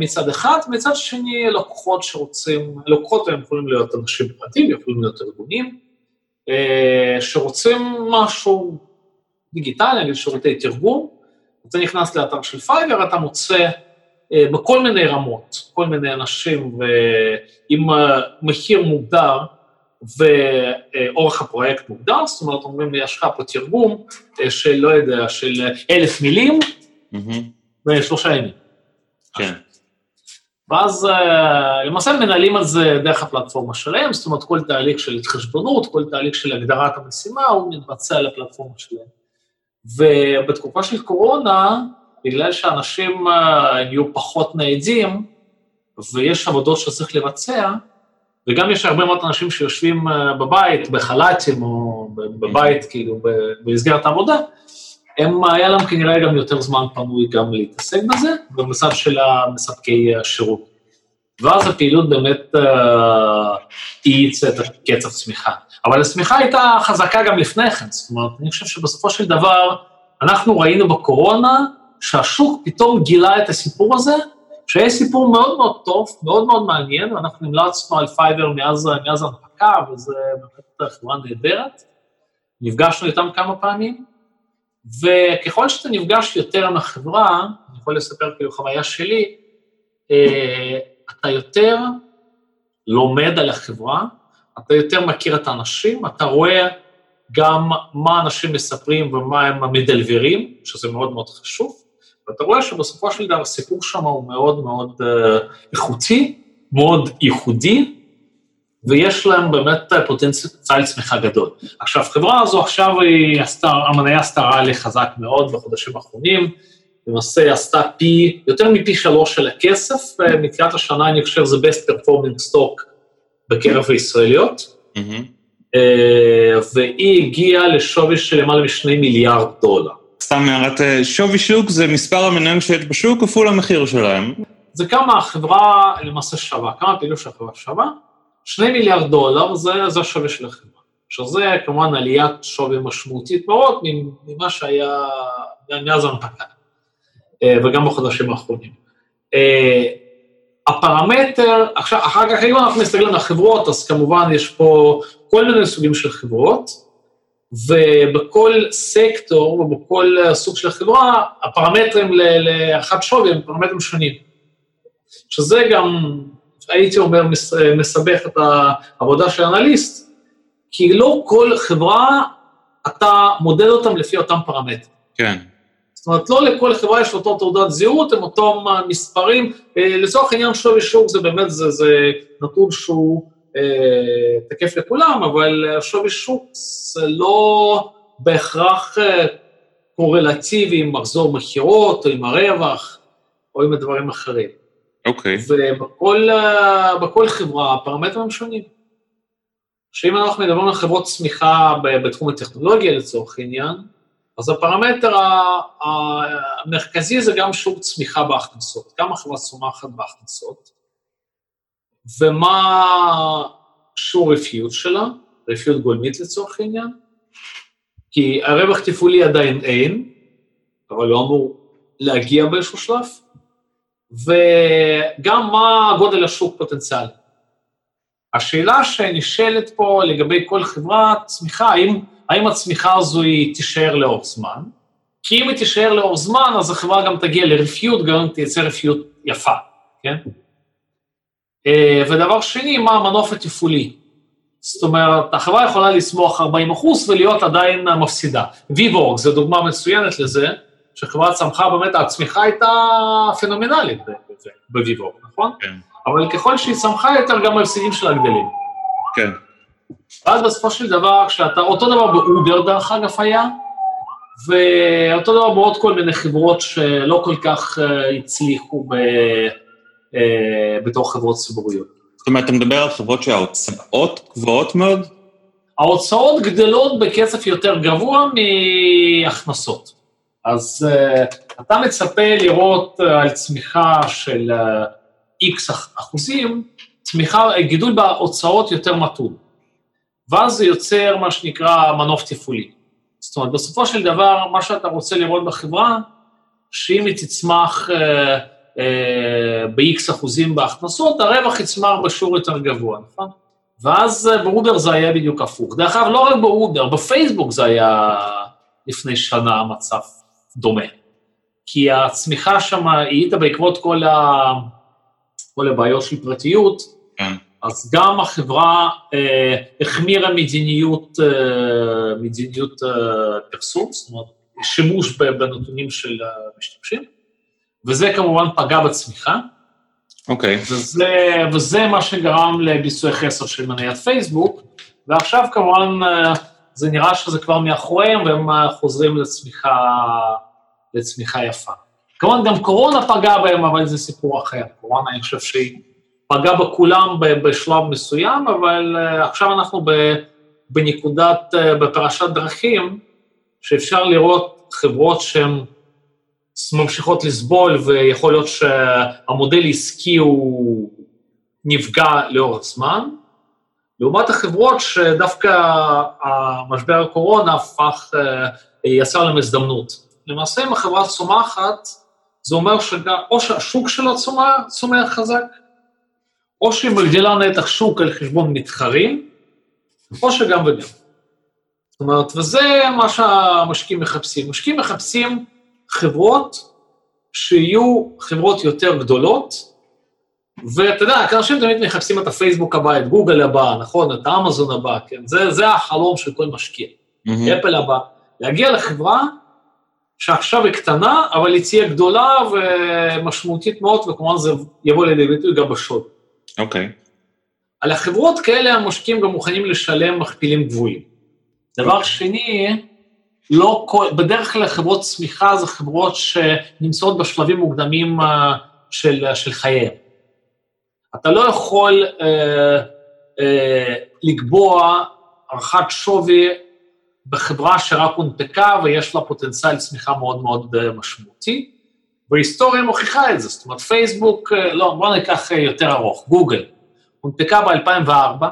מצד אחד, מצד שני, לקוחות שרוצים, לקוחות הם יכולים להיות אנשים פרטיים, יכולים להיות ארגונים, שרוצים משהו דיגיטלי, נגיד שירותי תרגום, אתה נכנס לאתר של פייבר, אתה מוצא בכל מיני רמות, כל מיני אנשים, ועם מחיר מוגדר, ואורך הפרויקט מוגדר, זאת אומרת, אומרים לי, יש לך פה תרגום אה, של, לא יודע, של אלף מילים, בשלושה ימים. כן. ואז אה, למעשה מנהלים על זה דרך הפלטפורמה שלהם, זאת אומרת, כל תהליך של התחשבנות, כל תהליך של הגדרת המשימה, הוא מתבצע על הפלטפורמה שלהם. ובתקופה של קורונה, בגלל שאנשים אה, נהיו פחות ניידים, ויש עבודות שצריך לבצע, וגם יש הרבה מאוד אנשים שיושבים אה, בבית, בחל"תים או בבית, כאילו, במסגרת העבודה, הם, היה להם כנראה גם יותר זמן פנוי גם להתעסק בזה, במצב של מספקי השירות. ואז הפעילות באמת אה, האיצה את קצב צמיחה. אבל הצמיחה הייתה חזקה גם לפני כן, זאת אומרת, אני חושב שבסופו של דבר, אנחנו ראינו בקורונה שהשוק פתאום גילה את הסיפור הזה, שהיה סיפור מאוד מאוד טוב, מאוד מאוד מעניין, ואנחנו המלצנו על פייבר מאז, מאז ההנפקה, וזו באמת חברה נהדרת. נפגשנו איתם כמה פעמים, וככל שאתה נפגש יותר עם החברה, אני יכול לספר כאילו חוויה שלי, אה, אתה יותר לומד על החברה, אתה יותר מכיר את האנשים, אתה רואה גם מה אנשים מספרים ומה הם מדלברים, שזה מאוד מאוד חשוב, ואתה רואה שבסופו של דבר הסיפור שם הוא מאוד מאוד uh, איכותי, מאוד ייחודי, ויש להם באמת פוטנציאל צמיחה גדול. עכשיו, חברה הזו עכשיו היא עשתה, המניה עשתה רעלי חזק מאוד בחודשים האחרונים, למעשה עשתה פי, יותר מפי שלוש של הכסף, אה, מתחילת השנה אני חושב זה best performing stock בקרב הישראליות, mm-hmm. והיא הגיעה לשווי של למעלה משני מיליארד דולר. סתם הערת אה, שווי שוק זה מספר המנהלים שיש בשוק כפול המחיר שלהם. זה כמה החברה למעשה שווה, כמה פעילות של החברה שווה, שני מיליארד דולר זה, זה השווי של החברה, שזה כמובן עליית שווי משמעותית מאוד ממה שהיה מאז ההנפקה. אה, וגם בחודשים האחרונים. אה, הפרמטר, עכשיו, אחר כך אם אנחנו מסתכלים על החברות, אז כמובן יש פה כל מיני סוגים של חברות, ובכל סקטור ובכל סוג של חברה, הפרמטרים להערכת שווי הם פרמטרים שונים. שזה גם, הייתי אומר, מסבך את העבודה של אנליסט, כי לא כל חברה, אתה מודד אותם לפי אותם פרמטרים. כן. זאת אומרת, לא לכל חברה יש אותו תעודת זהות, הם אותם מספרים. אה, לצורך העניין שווי שוק זה באמת, זה, זה נתון שהוא אה, תקף לכולם, אבל שווי שוק זה לא בהכרח אה, קורלטיבי עם מחזור מכירות, או עם הרווח, או עם הדברים אחרים. אוקיי. Okay. ובכל חברה הפרמטרים הם שונים. שאם אנחנו מדברים על חברות צמיחה בתחום הטכנולוגיה לצורך העניין, אז הפרמטר המרכזי זה גם שיעור צמיחה בהכנסות, כמה חברה צומחת בהכנסות, ומה שיעור רווחיות שלה, רווחיות גולמית לצורך העניין, כי הרווח תפעולי עדיין אין, אבל לא אמור להגיע באיזשהו שלב, וגם מה גודל השוק פוטנציאלי. השאלה שנשאלת פה לגבי כל חברה צמיחה, האם האם הצמיחה הזו היא תישאר לאורך זמן? כי אם היא תישאר לאורך זמן, אז החברה גם תגיע לרווחיות, גם תייצר רווחיות יפה, כן? אה, ודבר שני, מה המנוף התפעולי? זאת אומרת, החברה יכולה לסמוך 40 אחוז ולהיות עדיין מפסידה. ויבורג זו דוגמה מצוינת לזה, שחברה צמחה, באמת הצמיחה הייתה פנומנלית בוויבורג, נכון? כן. אבל ככל שהיא צמחה יותר, גם ההפסידים שלה גדלים. כן. ואז בסופו של דבר, כשאתה, אותו דבר באובר דרך אגב היה, ואותו דבר בעוד כל מיני חברות שלא כל כך uh, הצליחו ב, uh, בתור חברות ציבוריות. זאת אומרת, אתה מדבר על חברות שההוצאות גבוהות מאוד? ההוצאות גדלות בקצב יותר גבוה מהכנסות. אז uh, אתה מצפה לראות uh, על צמיחה של איקס uh, אחוזים, צמיחה, גידול בהוצאות יותר מתון. ואז זה יוצר מה שנקרא מנוף תפעולי. זאת אומרת, בסופו של דבר, מה שאתה רוצה לראות בחברה, שאם היא תצמח אה, אה, ב-X אחוזים בהכנסות, הרווח יצמח בשיעור יותר גבוה, נכון? ואז אה, באובר זה היה בדיוק הפוך. דרך אגב, לא רק באובר, בפייסבוק זה היה לפני שנה מצב דומה. כי הצמיחה שם, היא הייתה בעקבות כל, ה... כל הבעיות של פרטיות, כן. אז גם החברה אה, החמירה מדיניות, אה, מדיניות אה, פרסום, זאת אומרת, שימוש בנתונים של המשתמשים, וזה כמובן פגע בצמיחה. אוקיי. Okay. וזה, וזה מה שגרם לביסוי חסר של מניית פייסבוק, ועכשיו כמובן אה, זה נראה שזה כבר מאחוריהם והם אה, חוזרים לצמיחה, לצמיחה יפה. כמובן גם קורונה פגעה בהם, אבל זה סיפור אחר. קורונה, אני חושב שהיא פגע בכולם בשלב מסוים, אבל אה, עכשיו אנחנו בנקודת, אה, בפרשת דרכים, שאפשר לראות חברות שהן ממשיכות לסבול, ויכול להיות שהמודל העסקי הוא נפגע לאורך זמן, לעומת החברות שדווקא המשבר הקורונה הפך, אה, יצר להם הזדמנות. למעשה, אם החברה צומחת, זה אומר שאו שהשוק שלה צומח, צומח חזק, או שהיא מגדילה נתח שוק על חשבון מתחרים, או שגם וגם. זאת אומרת, וזה מה שהמשקיעים מחפשים. משקיעים מחפשים חברות שיהיו חברות יותר גדולות, ואתה יודע, אנשים תמיד מחפשים את הפייסבוק הבא, את גוגל הבא, נכון, את האמזון הבא, כן? זה, זה החלום של כל משקיע. Mm-hmm. אפל הבא. להגיע לחברה שעכשיו היא קטנה, אבל היא תהיה גדולה ומשמעותית מאוד, וכמובן זה יבוא לידי ביטוי גם בשווי. אוקיי. Okay. על החברות כאלה המשקיעים גם מוכנים לשלם מכפילים גבוהים. דבר שני, לא כל, בדרך כלל חברות צמיחה זה חברות שנמצאות בשלבים מוקדמים אה, של, של חייהם. אתה לא יכול אה, אה, לקבוע הערכת שווי בחברה שרק הונפקה ויש לה פוטנציאל צמיחה מאוד מאוד אה, משמעותי, וההיסטוריה מוכיחה את זה, זאת אומרת פייסבוק, אה, לא, בואו ניקח יותר ארוך, גוגל, הונפקה ב-2004,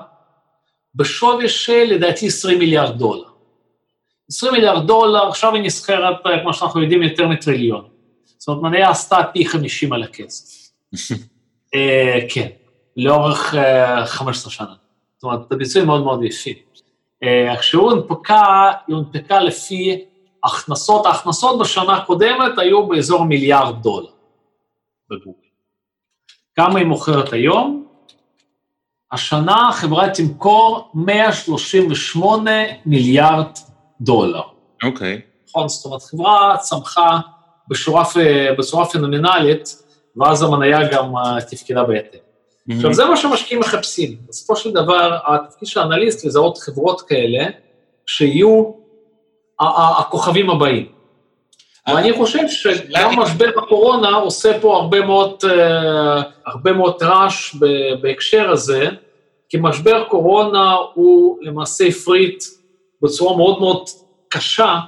בשווי של לדעתי 20 מיליארד דולר. 20 מיליארד דולר, עכשיו היא נסחרת, כמו שאנחנו יודעים, יותר מטריליון. זאת אומרת, מניה עשתה פי 50 על הכסף. אה, כן, לאורך 15 שנה. זאת אומרת, זה ביצועים מאוד מאוד יפים. אה, כשהוא הונפקה, היא הונפקה לפי הכנסות, ההכנסות בשנה הקודמת היו באזור מיליארד דולר בגוגל. כמה היא מוכרת היום? השנה החברה תמכור 138 מיליארד דולר. אוקיי. Okay. נכון, זאת אומרת, חברה צמחה בשורה, בצורה פנומנלית, ואז המניה גם אה, תפקדה בהתאם. עכשיו, זה מה שמשקיעים מחפשים. בסופו של דבר, התפקיד של האנליסט לזהות חברות כאלה, שיהיו הכוכבים הבאים. ואני חושב שגם משבר הקורונה עושה פה הרבה מאוד, אה, הרבה מאוד רעש בהקשר הזה, כי משבר קורונה הוא למעשה הפריט בצורה מאוד מאוד קשה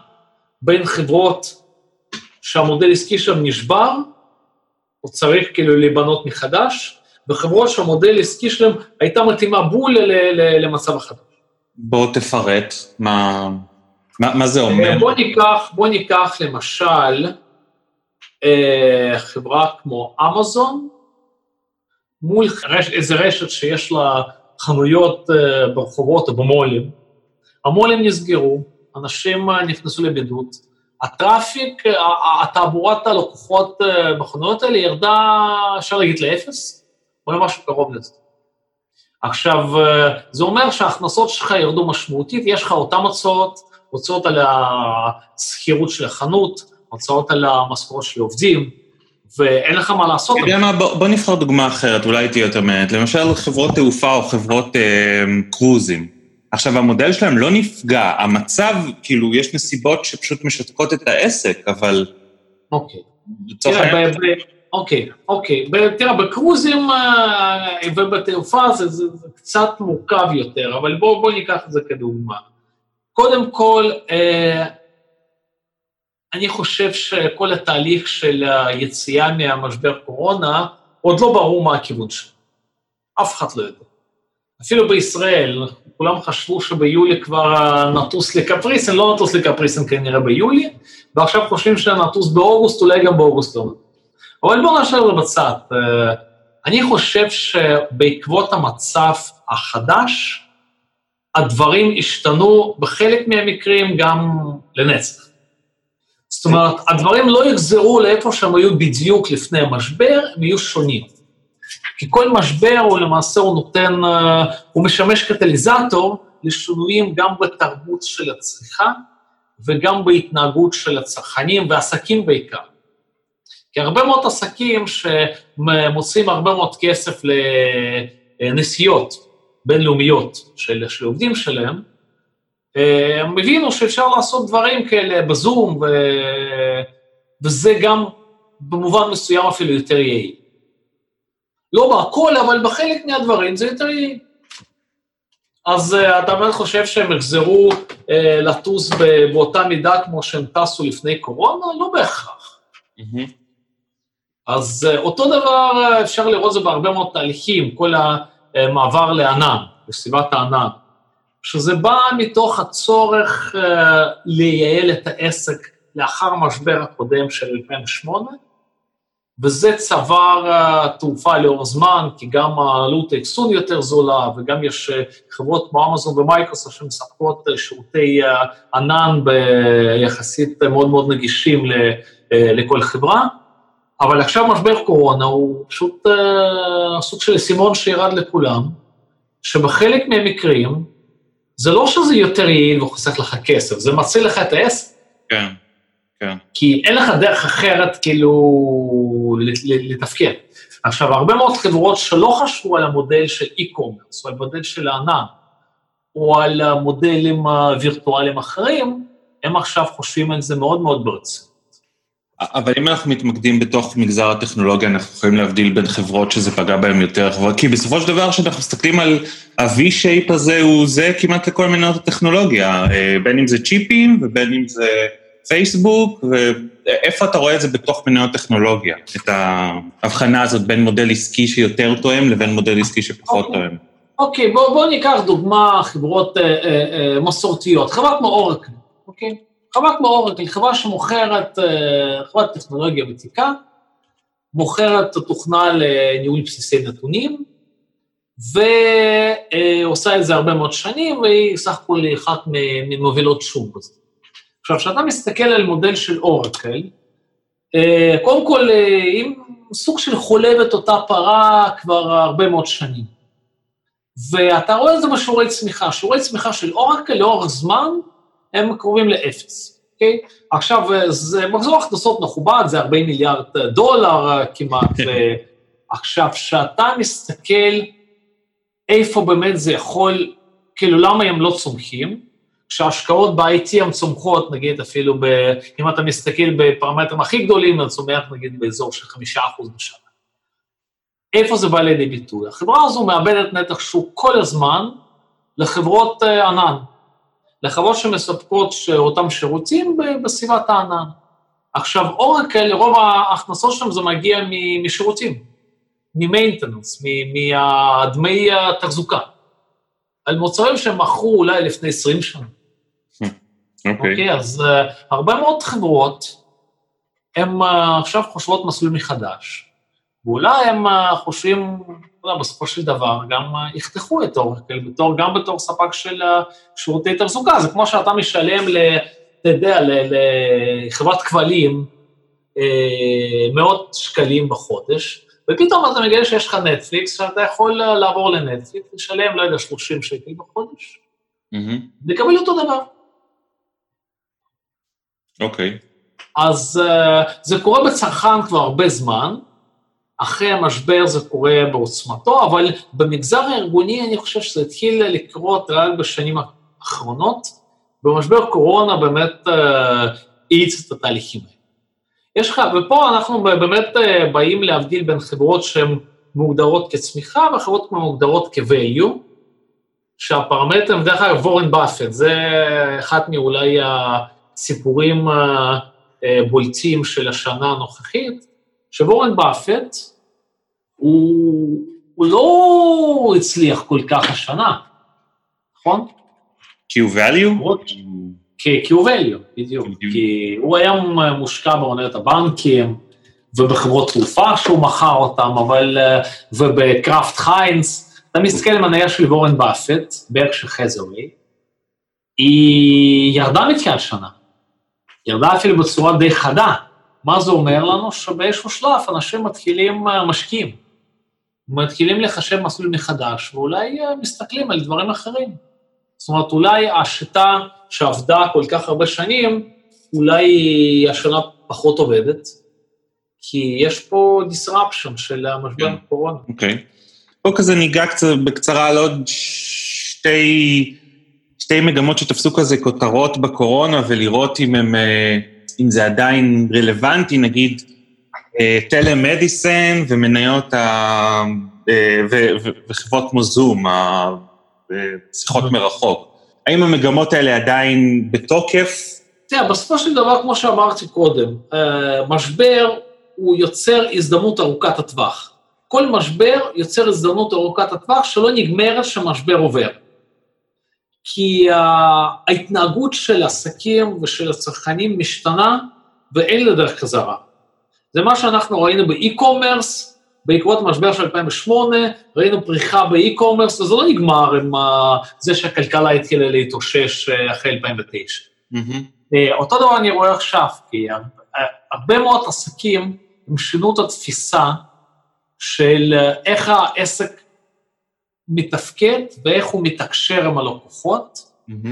בין חברות שהמודל עסקי שם נשבר, או צריך כאילו להיבנות מחדש, וחברות שהמודל העסקי שלהם הייתה מתאימה בול למצב החדש. בוא תפרט, מה, מה, מה זה אומר? בוא ניקח, בוא ניקח למשל אה, חברה כמו אמזון, מול רש, איזה רשת שיש לה חנויות אה, ברחובות או במו"לים, המו"לים נסגרו, אנשים אה, נכנסו לבידוד, הטראפיק, התעבורת הלקוחות בחנויות האלה ירדה, אפשר להגיד, לאפס, או משהו קרוב לזה. עכשיו, זה אומר שההכנסות שלך ירדו משמעותית, יש לך אותן הוצאות, הוצאות על השכירות של החנות, הוצאות על המשכורות של עובדים, ואין לך מה לעשות. אתה יודע מה, בוא, בוא נבחר דוגמה אחרת, אולי תהיה יותר מעט. למשל, חברות תעופה או חברות אה, קרוזים. עכשיו, המודל שלהם לא נפגע, המצב, כאילו, יש נסיבות שפשוט משתקות את העסק, אבל... אוקיי. לצורך העניין... אוקיי, אוקיי. תראה, בקרוזים אה, ובתעופה זה, זה, זה קצת מורכב יותר, אבל בואו בוא ניקח את זה כדוגמה. קודם כל, אה, אני חושב שכל התהליך של היציאה מהמשבר קורונה, עוד לא ברור מה הכיוון שלו. אף אחד לא יודע. אפילו בישראל, כולם חשבו שביולי כבר נטוס לקפריסין, לא נטוס לקפריסין כנראה ביולי, ועכשיו חושבים שנטוס באוגוסט, אולי גם באוגוסט לא נטוס. אבל בואו נשאר את זה בצד. אה, אני חושב שבעקבות המצב החדש, הדברים השתנו בחלק מהמקרים גם לנצח. זאת אומרת, הדברים לא יחזרו לאיפה שהם היו בדיוק לפני המשבר, הם יהיו שונים. כי כל משבר הוא למעשה, הוא נותן, אה, הוא משמש קטליזטור לשינויים גם בתרבות של הצריכה וגם בהתנהגות של הצרכנים ועסקים בעיקר. כי הרבה מאוד עסקים שמוצאים הרבה מאוד כסף לנסיעות בינלאומיות של, של עובדים שלהם, אה, הם הבינו שאפשר לעשות דברים כאלה בזום, ו... וזה גם במובן מסוים אפילו יותר יעיל. לא בהכל, אבל בחלק מהדברים זה יותר יעיל. אז uh, אתה באמת חושב שהם יחזרו uh, לטוס באותה מידה כמו שהם טסו לפני קורונה? לא בהכרח. Mm-hmm. אז uh, אותו דבר uh, אפשר לראות זה בהרבה מאוד תהליכים, כל המעבר לענן, בסביבת הענן, שזה בא מתוך הצורך לייעל את העסק לאחר המשבר הקודם של 2008, וזה צבר תעופה לאור זמן, כי גם העלות האחסון יותר זולה, וגם יש חברות כמו אמזון ומייקרוסופט שמספקות שירותי ענן ביחסית מאוד מאוד נגישים לכל חברה. אבל עכשיו משבר קורונה הוא פשוט uh, סוג של סימון שירד לכולם, שבחלק מהמקרים, זה לא שזה יותר יעיל וחוסך לך כסף, זה מציל לך את העסק. כן, כן. כי אין לך דרך אחרת כאילו לתפקד. עכשיו, הרבה מאוד חברות שלא חשבו על המודל של e-commerce, או על המודל של הענן, או על המודלים הווירטואליים אחרים, הם עכשיו חושבים על זה מאוד מאוד ברצינות. אבל אם אנחנו מתמקדים בתוך מגזר הטכנולוגיה, אנחנו יכולים להבדיל בין חברות שזה פגע בהן יותר, כי בסופו של דבר, כשאנחנו מסתכלים על ה-V-shape הזה, הוא זה כמעט לכל מניות הטכנולוגיה, אה, בין אם זה צ'יפים ובין אם זה פייסבוק, ואיפה אתה רואה את זה בתוך מניות טכנולוגיה, את ההבחנה הזאת בין מודל עסקי שיותר תואם לבין מודל עסקי שפחות okay. אוקיי. תואם. אוקיי, okay, בואו בוא ניקח דוגמה, חברות uh, uh, מסורתיות, חברת כמו אורקל, אוקיי? Okay? חברה כמו אורקל, חברה שמוכרת, uh, חברת טכנולוגיה ותיקה, מוכרת תוכנה לניהול בסיסי נתונים, ועושה את זה הרבה מאוד שנים, והיא סך הכול אחת ממובילות שוק בזה. עכשיו, כשאתה מסתכל על מודל של אורקל, אה, קודם כל, עם אה, סוג של חולבת אותה פרה כבר הרבה מאוד שנים. ואתה רואה את זה בשיעורי צמיחה. שיעורי צמיחה של אורקל לאורך זמן הם קרובים לאפס, אוקיי? עכשיו, אה, זה מחזור הכנסות מכובד, זה 40 מיליארד דולר כמעט. עכשיו, כשאתה מסתכל איפה באמת זה יכול, כאילו, למה הם לא צומחים, שההשקעות ב-IT הן צומחות, נגיד אפילו, ב, אם אתה מסתכל בפרמטרים הכי גדולים, זה צומח נגיד באזור של חמישה אחוז בשנה. איפה זה בא לידי ביטוי? החברה הזו מאבדת נתח שוק כל הזמן לחברות ענן, לחברות שמספקות אותם שירותים בסביבת הענן. עכשיו, אורקל, רוב ההכנסות שלהם זה מגיע משירותים, ממיינטננס, מדמי התחזוקה, על מוצרים שהם מכרו אולי לפני 20 שנה. אוקיי. אוקיי, אז uh, הרבה מאוד חברות, הן uh, עכשיו חושבות מסלול מחדש, ואולי הם uh, חושבים, לא, בסופו של דבר, גם uh, יחתכו את אורקל, בתור, גם בתור ספק של uh, שירותי תחזוקה, זה כמו שאתה משלם, אתה יודע, לחברת כבלים, uh, מאות שקלים בחודש, ופתאום אתה מגלה שיש לך נטפליקס, שאתה יכול לעבור לנטפליקס, לשלם, לא יודע, 30 שקל בחודש. לקבל אותו דבר. אוקיי. Okay. אז uh, זה קורה בצרכן כבר הרבה זמן, אחרי המשבר זה קורה בעוצמתו, אבל במגזר הארגוני אני חושב שזה התחיל לקרות רק בשנים האחרונות. במשבר קורונה באמת האיץ uh, את התהליכים האלה. יש לך, ופה אנחנו באמת uh, באים להבדיל בין חברות שהן מוגדרות כצמיחה וחברות מוגדרות כ-value, שהפרמטרים, דרך אגב, וורן באפט, זה אחת מאולי ה... סיפורים אה, אה, בולטים של השנה הנוכחית, שוורן באפט, הוא, הוא לא הצליח כל כך השנה, נכון? כי הוא value? כי, כי הוא value, בדיוק. כי הוא היה מושקע בעונת הבנקים, ובחברות תרופה שהוא מכר אותם, אבל, אה, ובקראפט חיינס, אתה מסתכל על מניה של וורן באפט, בערך של חזרי, היא ירדה מתחילת שנה. ירדה אפילו בצורה די חדה. מה זה אומר לנו? שבאיזשהו שלב אנשים מתחילים, אה, משקיעים, מתחילים לחשב מסלול מחדש, ואולי אה, מסתכלים על דברים אחרים. זאת אומרת, אולי השיטה שעבדה כל כך הרבה שנים, אולי השנה פחות עובדת, כי יש פה disruption של המשבר כן. הקורונה. אוקיי. פה כזה ניגע קצת בקצרה על עוד שתי שתי מגמות שתפסו כזה כותרות בקורונה ולראות אם הם, אה, אם זה עדיין רלוונטי, נגיד טלמדיסן אה, ומניות ה... אה, וחברות כמו זום, השיחות נכון. מרחוק. האם המגמות האלה עדיין בתוקף? תראה, בסופו של דבר, כמו שאמרתי קודם, משבר הוא יוצר הזדמנות ארוכת הטווח. כל משבר יוצר הזדמנות ארוכת הטווח שלא נגמרת כשמשבר עובר. כי ההתנהגות של עסקים ושל הצרכנים משתנה ואין לדרך חזרה. זה מה שאנחנו ראינו באי-קומרס, בעקבות המשבר של 2008, ראינו פריחה באי-קומרס, וזה לא נגמר עם זה שהכלכלה התחילה להתאושש אה, אחרי 2009. Mm-hmm. אותו דבר אני רואה עכשיו, כי הרבה מאוד עסקים הם שינו את התפיסה של איך העסק מתפקד ואיך הוא מתקשר עם הלקוחות, mm-hmm.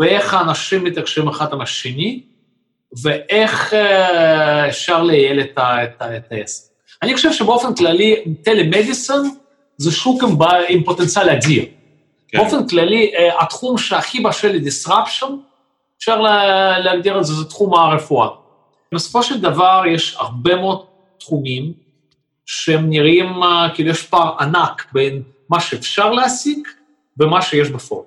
ואיך האנשים מתקשרים אחד עם השני, ואיך אה, אפשר לייעל את, את, את העסק. אני חושב שבאופן כללי, טלמדיסון זה שוק עם, עם פוטנציאל אדיר. כן. באופן כללי, אה, התחום שהכי בשל לדיסרפשן, אפשר להגדיר את זה, זה תחום הרפואה. בסופו של דבר יש הרבה מאוד תחומים שהם נראים אה, כאילו יש פער ענק בין מה שאפשר להשיג ומה שיש בפועל.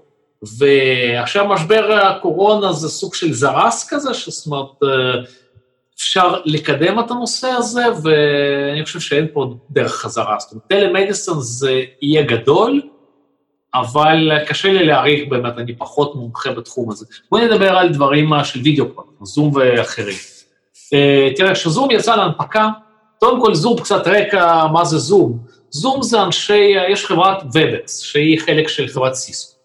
ועכשיו משבר הקורונה זה סוג של זרס כזה, זאת אומרת, אה, אפשר לקדם את הנושא הזה, ואני חושב שאין פה דרך חזרה. זאת אומרת, טלמדיסון זה יהיה גדול, אבל קשה לי להעריך באמת, אני פחות מומחה בתחום הזה. בואי נדבר על דברים של וידאו כבר, זום ואחרים. אה, תראה, כשזום יצא להנפקה, קודם כל זום קצת רקע, מה זה זום? זום זה אנשי, יש חברת ובקס, שהיא חלק של חברת סיסקו.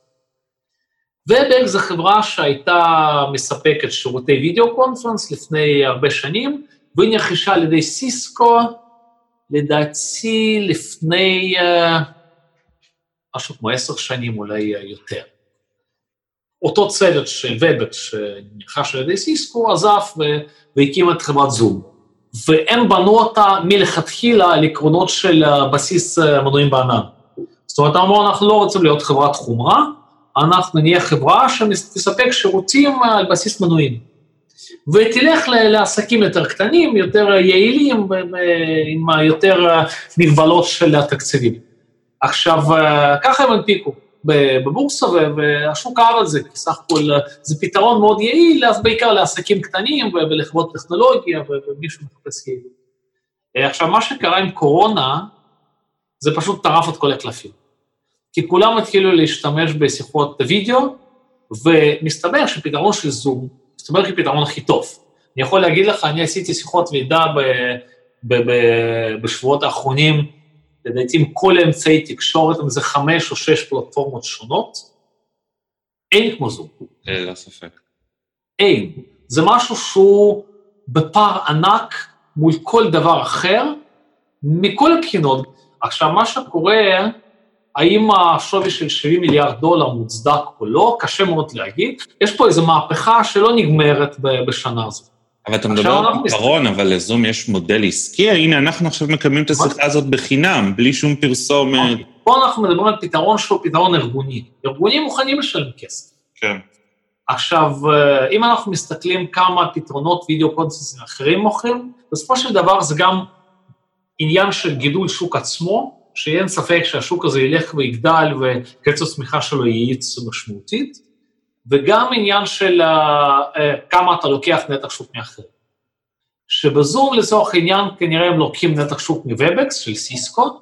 ובקס זו חברה שהייתה מספקת שירותי video conference לפני הרבה שנים, והיא נרכשה על ידי סיסקו, לדעתי לפני אה, משהו כמו עשר שנים, אולי אה, יותר. אותו צוות של ובקס שנרכש על ידי סיסקו עזב והקים את חברת זום. והם בנו אותה מלכתחילה על עקרונות של בסיס אה, מנועים בענן. זאת אומרת, אמרו, אנחנו לא רוצים להיות חברת חומרה, אנחנו נהיה חברה שתספק שירותים על בסיס מנועים. ותלך לעסקים יותר קטנים, יותר יעילים, עם יותר מגבלות של התקציבים. עכשיו, אה, ככה הם הנפיקו. בבורסה, והשוק אהב על זה, כי סך הכל זה פתרון מאוד יעיל, אז בעיקר לעסקים קטנים ולחברות טכנולוגיה, ומישהו מחפש יעיל. אה, עכשיו, מה שקרה עם קורונה, זה פשוט טרף את כל הקלפים. כי כולם התחילו להשתמש בשיחות וידאו, ומסתבר שפתרון של זום, מסתבר כפתרון הכי טוב. אני יכול להגיד לך, אני עשיתי שיחות ועידה בשבועות האחרונים, לדעתי עם כל אמצעי תקשורת, אם זה חמש או שש פלטפורמות שונות, אין כמו זום. אין, לא ספק. אין. זה משהו שהוא בפער ענק מול כל דבר אחר, מכל הבחינות. עכשיו, מה שקורה, האם השווי של 70 מיליארד דולר מוצדק או לא, קשה מאוד להגיד. יש פה איזו מהפכה שלא נגמרת בשנה הזאת. אבל אתה מדבר על פתרון, אבל לזום יש מודל עסקי? הנה, אנחנו עכשיו מקיימים את השיחה הזאת בחינם, בלי שום פרסומת. פה אנחנו מדברים על פתרון שהוא פתרון ארגוני. ארגונים מוכנים לשלם כסף. כן. עכשיו, אה, אם אנחנו מסתכלים כמה פתרונות video conferencing אחרים מוכרים, בסופו של דבר זה גם עניין של גידול שוק עצמו, שאין ספק שהשוק הזה ילך ויגדל וקצב צמיחה שלו יאיץ משמעותית. וגם עניין של אה, כמה אתה לוקח נתח שוק מאחר. שבזום לצורך העניין כנראה הם לוקחים נתח שוק מוובקס של סיסקו,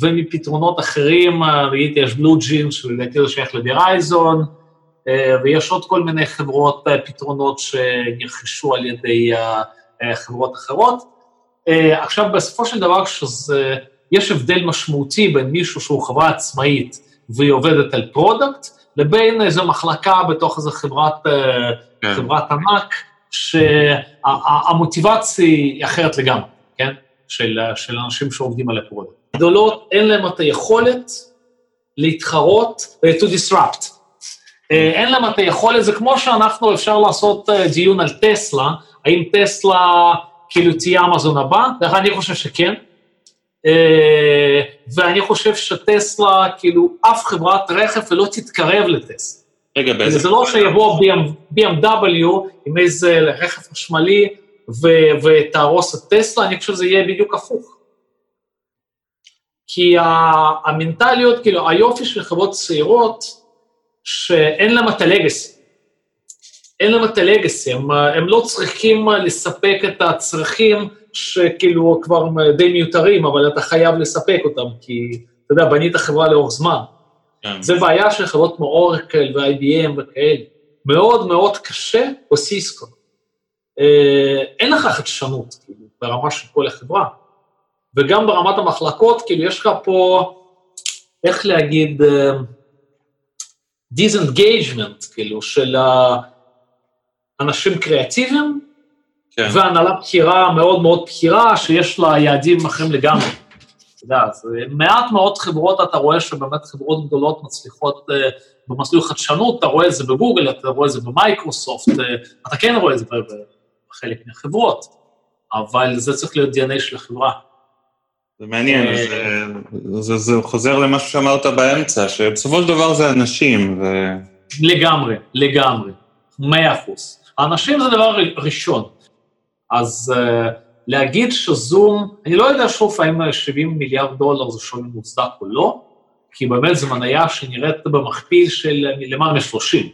ומפתרונות אחרים, ראיתי יש BlueJeans שלדעתי זה שייך לדירייזון, uh, ויש עוד כל מיני חברות, פתרונות שנרכשו על ידי חברות אחרות. עכשיו, בסופו של דבר, שזה, יש הבדל משמעותי בין מישהו שהוא חברה עצמאית והיא עובדת על product, לבין איזו מחלקה בתוך איזו חברת, אה, כן. חברת ענק, שהמוטיבציה היא אחרת לגמרי, כן? של, של אנשים שעובדים על ה product. גדולות, אין להם את היכולת להתחרות, אה, to disrupt. אין להם את היכולת, זה כמו שאנחנו, אפשר לעשות דיון על טסלה, האם טסלה כאילו תהיה אמזון הבא? אני חושב שכן. אה, ואני חושב שטסלה, כאילו, אף חברת רכב לא תתקרב לטסלה. רגע, באיזה... זה לא שיבוא BMW עם איזה רכב חשמלי ותהרוס את טסלה, אני חושב שזה יהיה בדיוק הפוך. כי המנטליות, כאילו, היופי של חברות צעירות, שאין להם את הלגסי. אין להם את הלגסי, הם, הם לא צריכים לספק את הצרכים שכאילו כבר די מיותרים, אבל אתה חייב לספק אותם, כי אתה יודע, בנית חברה לאורך זמן. כן. זה בעיה של חברות כמו אורקל ו-IBM וכאלה. מאוד מאוד קשה או סיסקו. אה, אין לך חדשנות, כאילו, ברמה של כל החברה. וגם ברמת המחלקות, כאילו, יש לך פה, איך להגיד, disengagement, כאילו, של אנשים קריאטיביים, כן. והנהלה בכירה מאוד מאוד בכירה, שיש לה יעדים אחרים לגמרי. אתה יודע, אז מעט מאוד חברות אתה רואה שבאמת חברות גדולות מצליחות אה, במסלול חדשנות, אתה רואה את זה בגוגל, אתה רואה את זה במייקרוסופט, uh, אתה כן רואה את זה בחלק מהחברות, אבל זה צריך להיות DNA של החברה. זה מעניין, אה, זה, זה, זה חוזר למה שאמרת באמצע, שבסופו של דבר זה אנשים. ו... לגמרי, לגמרי, מאה אחוז. האנשים זה דבר ראשון. אז uh, להגיד שזום, אני לא יודע שוב האם 70 מיליארד דולר זה שווי מוצדק או לא, כי באמת זו מניה שנראית במכפיל של למעלה מ-30.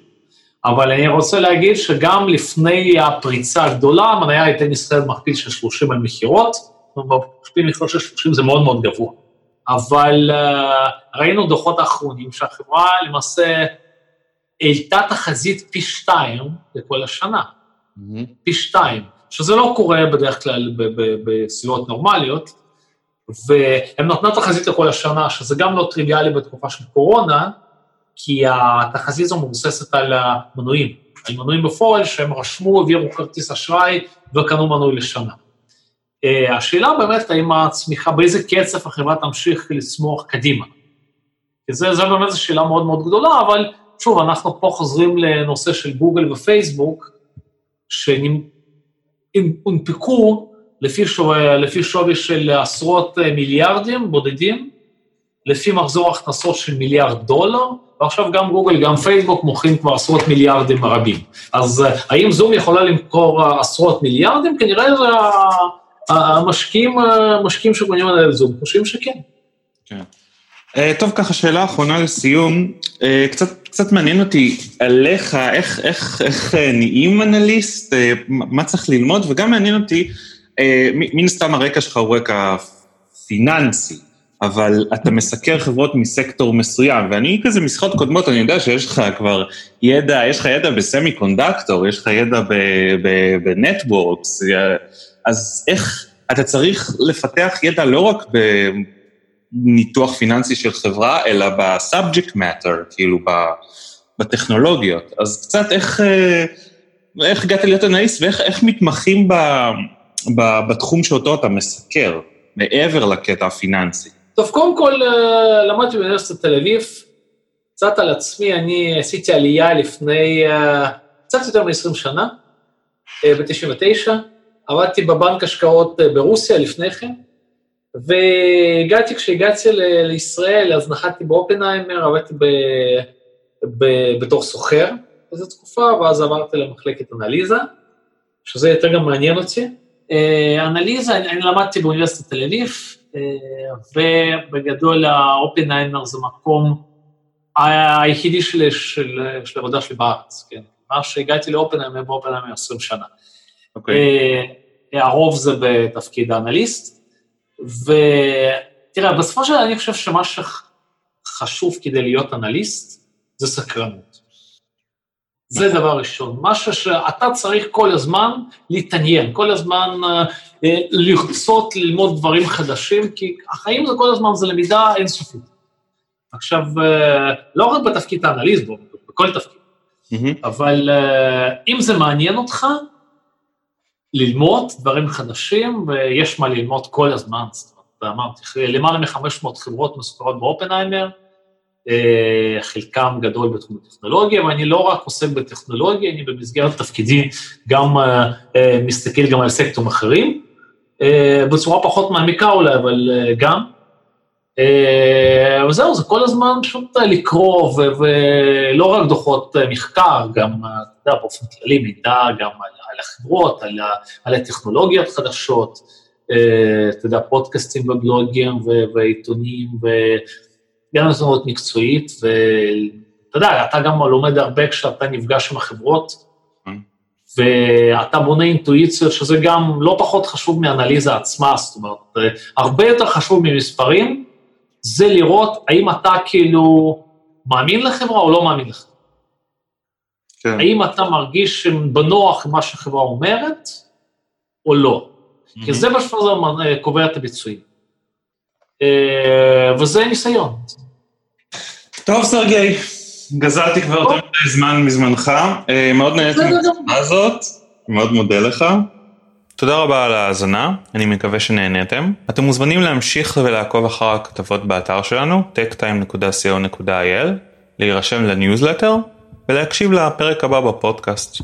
אבל אני רוצה להגיד שגם לפני הפריצה הגדולה, המניה הייתה נסחרת במכפיל של 30 על מכירות, במכפיל מכירות של 30 זה מאוד מאוד גבוה. אבל uh, ראינו דוחות האחרונים שהחברה למעשה העלתה תחזית פי שתיים לכל השנה. Mm-hmm. פי שתיים. שזה לא קורה בדרך כלל בסביבות נורמליות, והם נותנו תחזית לכל השנה, שזה גם לא טריוויאלי בתקופה של קורונה, כי התחזית הזו מבוססת על המנויים, על מנויים בפועל שהם רשמו, העבירו כרטיס אשראי וקנו מנוי לשנה. אה, השאלה באמת האם הצמיחה, באיזה קצב החברה תמשיך לצמוח קדימה. כי זה, זה באמת זו שאלה מאוד מאוד גדולה, אבל שוב, אנחנו פה חוזרים לנושא של גוגל ופייסבוק, הונפקו לפי שווי, לפי שווי של עשרות אה, מיליארדים בודדים, לפי מחזור הכנסות של מיליארד דולר, ועכשיו גם גוגל, גם פייסבוק מוכרים כבר עשרות מיליארדים רבים. אז אה, האם זום יכולה למכור אה, עשרות מיליארדים? כנראה זה המשקיעים, המשקיעים שקונים על זום חושבים שכן. כן. טוב, ככה שאלה אחרונה לסיום, קצת, קצת מעניין אותי עליך, איך, איך, איך נהיים אנליסט, מה צריך ללמוד, וגם מעניין אותי, מן הסתם הרקע שלך הוא רקע פיננסי, אבל אתה מסקר חברות מסקטור מסוים, ואני כזה משיחות קודמות, אני יודע שיש לך כבר ידע, יש לך ידע ב semiconductor, יש לך ידע ב networks, אז איך, אתה צריך לפתח ידע לא רק. ניתוח פיננסי של חברה, אלא ב subject matter, כאילו בטכנולוגיות. אז קצת איך, אה, איך הגעת להיות אנליסט ואיך מתמחים ב, ב, בתחום שאותו אתה מסקר, מעבר לקטע הפיננסי. טוב, קודם כל אה, למדתי באוניברסיטת תל אביב, קצת על עצמי, אני עשיתי עלייה לפני אה, קצת יותר מ-20 שנה, ב-99, עבדתי בבנק השקעות ברוסיה לפני כן, והגעתי, כשהגעתי לישראל, אז נחתתי באופנהיימר, עבדתי ב, ב, בתור סוחר באיזו תקופה, ואז עברתי למחלקת אנליזה, שזה יותר גם מעניין אותי. אה, אנליזה, אני, אני למדתי באוניברסיטת תל אביב, אה, ובגדול האופנהיימר זה מקום היחידי של, של, של עבודה שלי בארץ, כן? מאז שהגעתי לאופנהיימר, באופנהיימר 20 שנה. אוקיי. Okay. אה, הרוב זה בתפקיד האנליסט. ותראה, בסופו של דבר אני חושב שמה שחשוב כדי להיות אנליסט זה סקרנות. זה נכון. דבר ראשון. משהו שאתה צריך כל הזמן להתעניין, כל הזמן אה, לרצות ללמוד דברים חדשים, כי החיים זה כל הזמן, זה למידה אינסופית. עכשיו, אה, לא רק בתפקיד האנליסט, בכל תפקיד, mm-hmm. אבל אה, אם זה מעניין אותך, ללמוד דברים חדשים, ויש מה ללמוד כל הזמן. זאת אומרת, אמרתי, למעלה מ-500 חברות מסוכרות באופנהיימר, אה, חלקם גדול בתחום הטכנולוגיה, ואני לא רק עוסק בטכנולוגיה, אני במסגרת תפקידי גם אה, אה, מסתכל גם על סקטורים אחרים, בצורה פחות מעמיקה אולי, אבל גם. וזהו, זה כל הזמן פשוט לקרוא, ולא רק דוחות מחקר, גם, אתה יודע, באופן כללי מידע גם על על החברות, על, ה, על הטכנולוגיות חדשות, אה, אתה יודע, פודקאסטים ובלוגים ועיתונים, וגם הזדמנות מקצועית, ואתה יודע, אתה גם לומד הרבה כשאתה נפגש עם החברות, ואתה בונה אינטואיציות, שזה גם לא פחות חשוב מאנליזה עצמה, זאת אומרת, הרבה יותר חשוב ממספרים, זה לראות האם אתה כאילו מאמין לחברה או לא מאמין לחברה. כן. האם אתה מרגיש בנוח עם מה שהחברה אומרת, או לא. Mm-hmm. כי זה מה שקובע את הביצועים. אה, וזה ניסיון. טוב, סרגי, גזלתי כבר יותר מדי זמן מזמנך. אה, מאוד נהניתי מהתקופה הזאת, מאוד מודה לך. תודה רבה על ההאזנה, אני מקווה שנהניתם. אתם מוזמנים להמשיך ולעקוב אחר הכתבות באתר שלנו, techtime.co.il, להירשם לניוזלטר ולהקשיב לפרק הבא בפודקאסט.